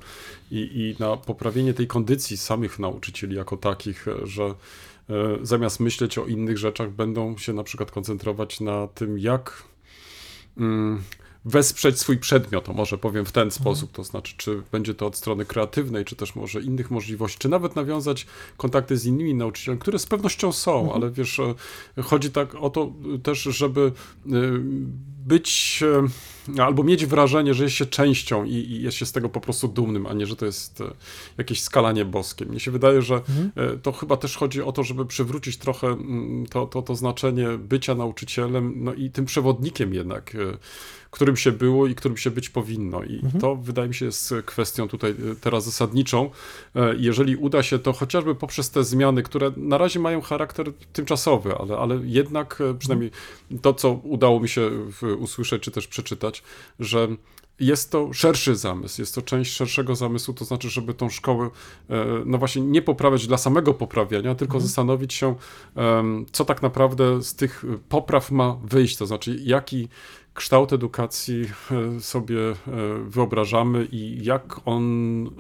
i, i na poprawienie tej kondycji samych nauczycieli jako takich, e, że zamiast myśleć o innych rzeczach, będą się na przykład koncentrować na tym, jak mm, wesprzeć swój przedmiot, o może powiem w ten sposób, to znaczy, czy będzie to od strony kreatywnej, czy też może innych możliwości, czy nawet nawiązać kontakty z innymi nauczycielami, które z pewnością są, ale wiesz, e, chodzi tak o to e, też, żeby e, być albo mieć wrażenie, że jest się częścią i, i jest się z tego po prostu dumnym, a nie, że to jest jakieś skalanie boskie. Mnie się wydaje, że e, to chyba też chodzi o to, żeby przywrócić trochę mm, to, to, to znaczenie bycia nauczycielem, no i tym przewodnikiem jednak, którym się było i którym się być powinno. I to wydaje mi się jest kwestią tutaj e, teraz zasadniczą. E, Jeżeli uda się to chociażby poprzez te zmiany, które na razie mają charakter tymczasowy, ale, ale jednak e, przynajmniej to, co udało mi się usłyszeć czy też przeczytać, że jest to szerszy zamysł, jest to część szerszego zamysłu, to znaczy, żeby tą szkołę, no właśnie, nie poprawiać dla samego poprawiania, tylko zastanowić się, co tak naprawdę z tych popraw ma wyjść, to znaczy, jaki kształt edukacji e, sobie e, wyobrażamy i jak on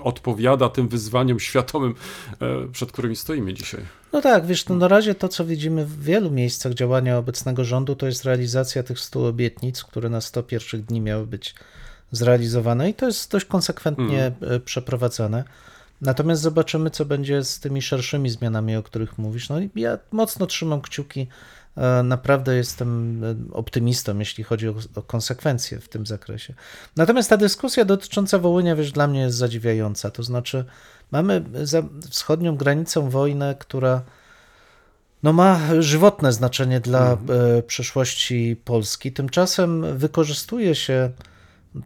odpowiada tym wyzwaniom światowym, e, przed którymi stoimy dzisiaj. No tak, wiesz, no na razie to, co widzimy w wielu miejscach działania obecnego rządu, to jest realizacja tych 100 obietnic, które na 100 pierwszych dni miały być zrealizowane i to jest dość konsekwentnie e, przeprowadzane. Natomiast zobaczymy, co będzie z tymi szerszymi zmianami, o których mówisz. No i ja mocno trzymam kciuki. E, Naprawdę jestem e, optymistą, jeśli chodzi o, o konsekwencje w tym zakresie. Natomiast ta dyskusja dotycząca Wołynia, wiesz, dla mnie jest zadziwiająca. To znaczy, mamy za wschodnią granicą wojnę, która no ma żywotne znaczenie dla e, przyszłości Polski. Tymczasem wykorzystuje się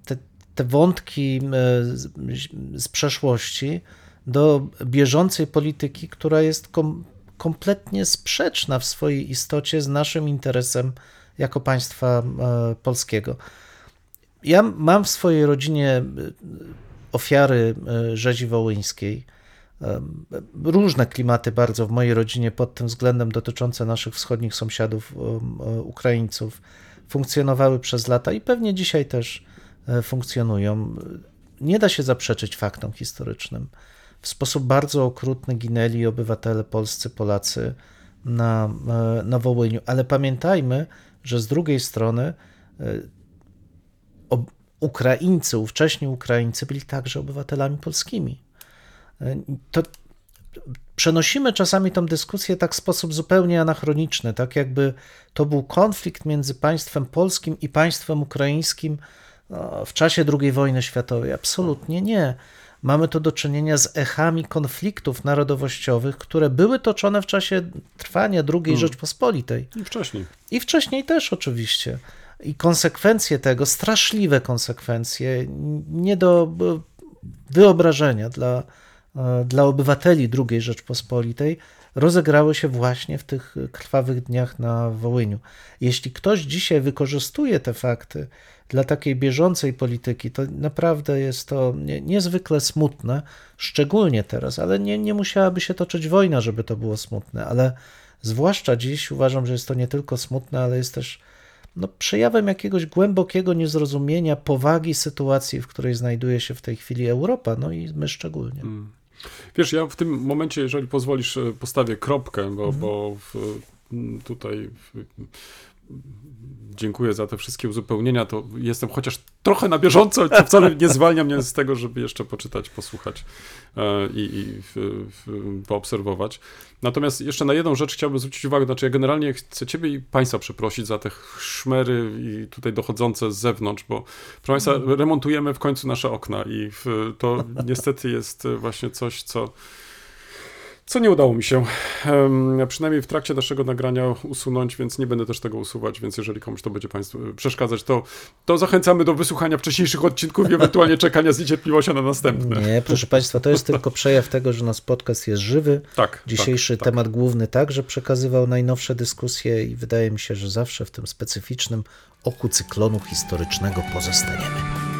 te, te wątki z, z przeszłości do bieżącej polityki, która jest kom, kompletnie sprzeczna w swojej istocie z naszym interesem jako państwa e, polskiego. Ja mam w swojej rodzinie e, ofiary e, rzezi wołyńskiej. Różne klimaty bardzo w mojej rodzinie pod tym względem dotyczące naszych wschodnich sąsiadów, Ukraińców, funkcjonowały przez lata i pewnie dzisiaj też funkcjonują. Nie da się zaprzeczyć faktom historycznym. W sposób bardzo okrutny ginęli obywatele polscy, Polacy na, e, na Wołyniu, ale pamiętajmy, że z drugiej strony e, Ukraińcy, ówcześni Ukraińcy byli także obywatelami polskimi. To przenosimy czasami tą dyskusję tak w sposób zupełnie anachroniczny, tak jakby to był konflikt między państwem polskim i państwem ukraińskim no, w czasie II wojny światowej. Absolutnie nie. Mamy tu do czynienia z echami konfliktów narodowościowych, które były toczone w czasie trwania II Rzeczpospolitej. I wcześniej. I wcześniej też oczywiście. I konsekwencje tego, straszliwe konsekwencje, nie do e, wyobrażenia dla, e, dla obywateli II Rzeczpospolitej, rozegrały się właśnie w tych krwawych dniach na Wołyniu. Jeśli ktoś dzisiaj wykorzystuje te fakty dla takiej bieżącej polityki, to naprawdę jest to nie, niezwykle smutne, szczególnie teraz, ale nie, nie musiałaby się toczyć wojna, żeby to było smutne, ale zwłaszcza dziś uważam, że jest to nie tylko smutne, ale jest też no, przejawem jakiegoś głębokiego niezrozumienia powagi sytuacji, w której znajduje się w tej chwili Europa, no i my szczególnie. Wiesz, ja w tym momencie, jeżeli pozwolisz, e, postawię kropkę, bo, bo w, tutaj w, dziękuję za te wszystkie uzupełnienia. To jestem chociaż trochę na bieżąco, co wcale nie zwalnia mnie z tego, żeby jeszcze poczytać, posłuchać e, i, i poobserwować. Natomiast jeszcze na jedną rzecz chciałbym zwrócić uwagę. Znaczy, ja generalnie chcę Ciebie i Państwa przeprosić za te szmery i tutaj dochodzące z zewnątrz, bo proszę Państwa, remontujemy w końcu nasze okna i to niestety jest właśnie coś, co co nie udało mi się, przynajmniej w trakcie naszego nagrania usunąć, więc nie będę też tego usuwać, więc jeżeli komuś to będzie Państwu przeszkadzać, to, to zachęcamy do wysłuchania wcześniejszych odcinków i ewentualnie czekania z niecierpliwością na następne. Nie, proszę Państwa, to jest tylko przejaw tego, że nasz podcast jest żywy. Tak. Dzisiejszy tak, tak. temat główny także przekazywał najnowsze dyskusje i wydaje mi się, że zawsze w tym specyficznym oku cyklonu historycznego pozostaniemy.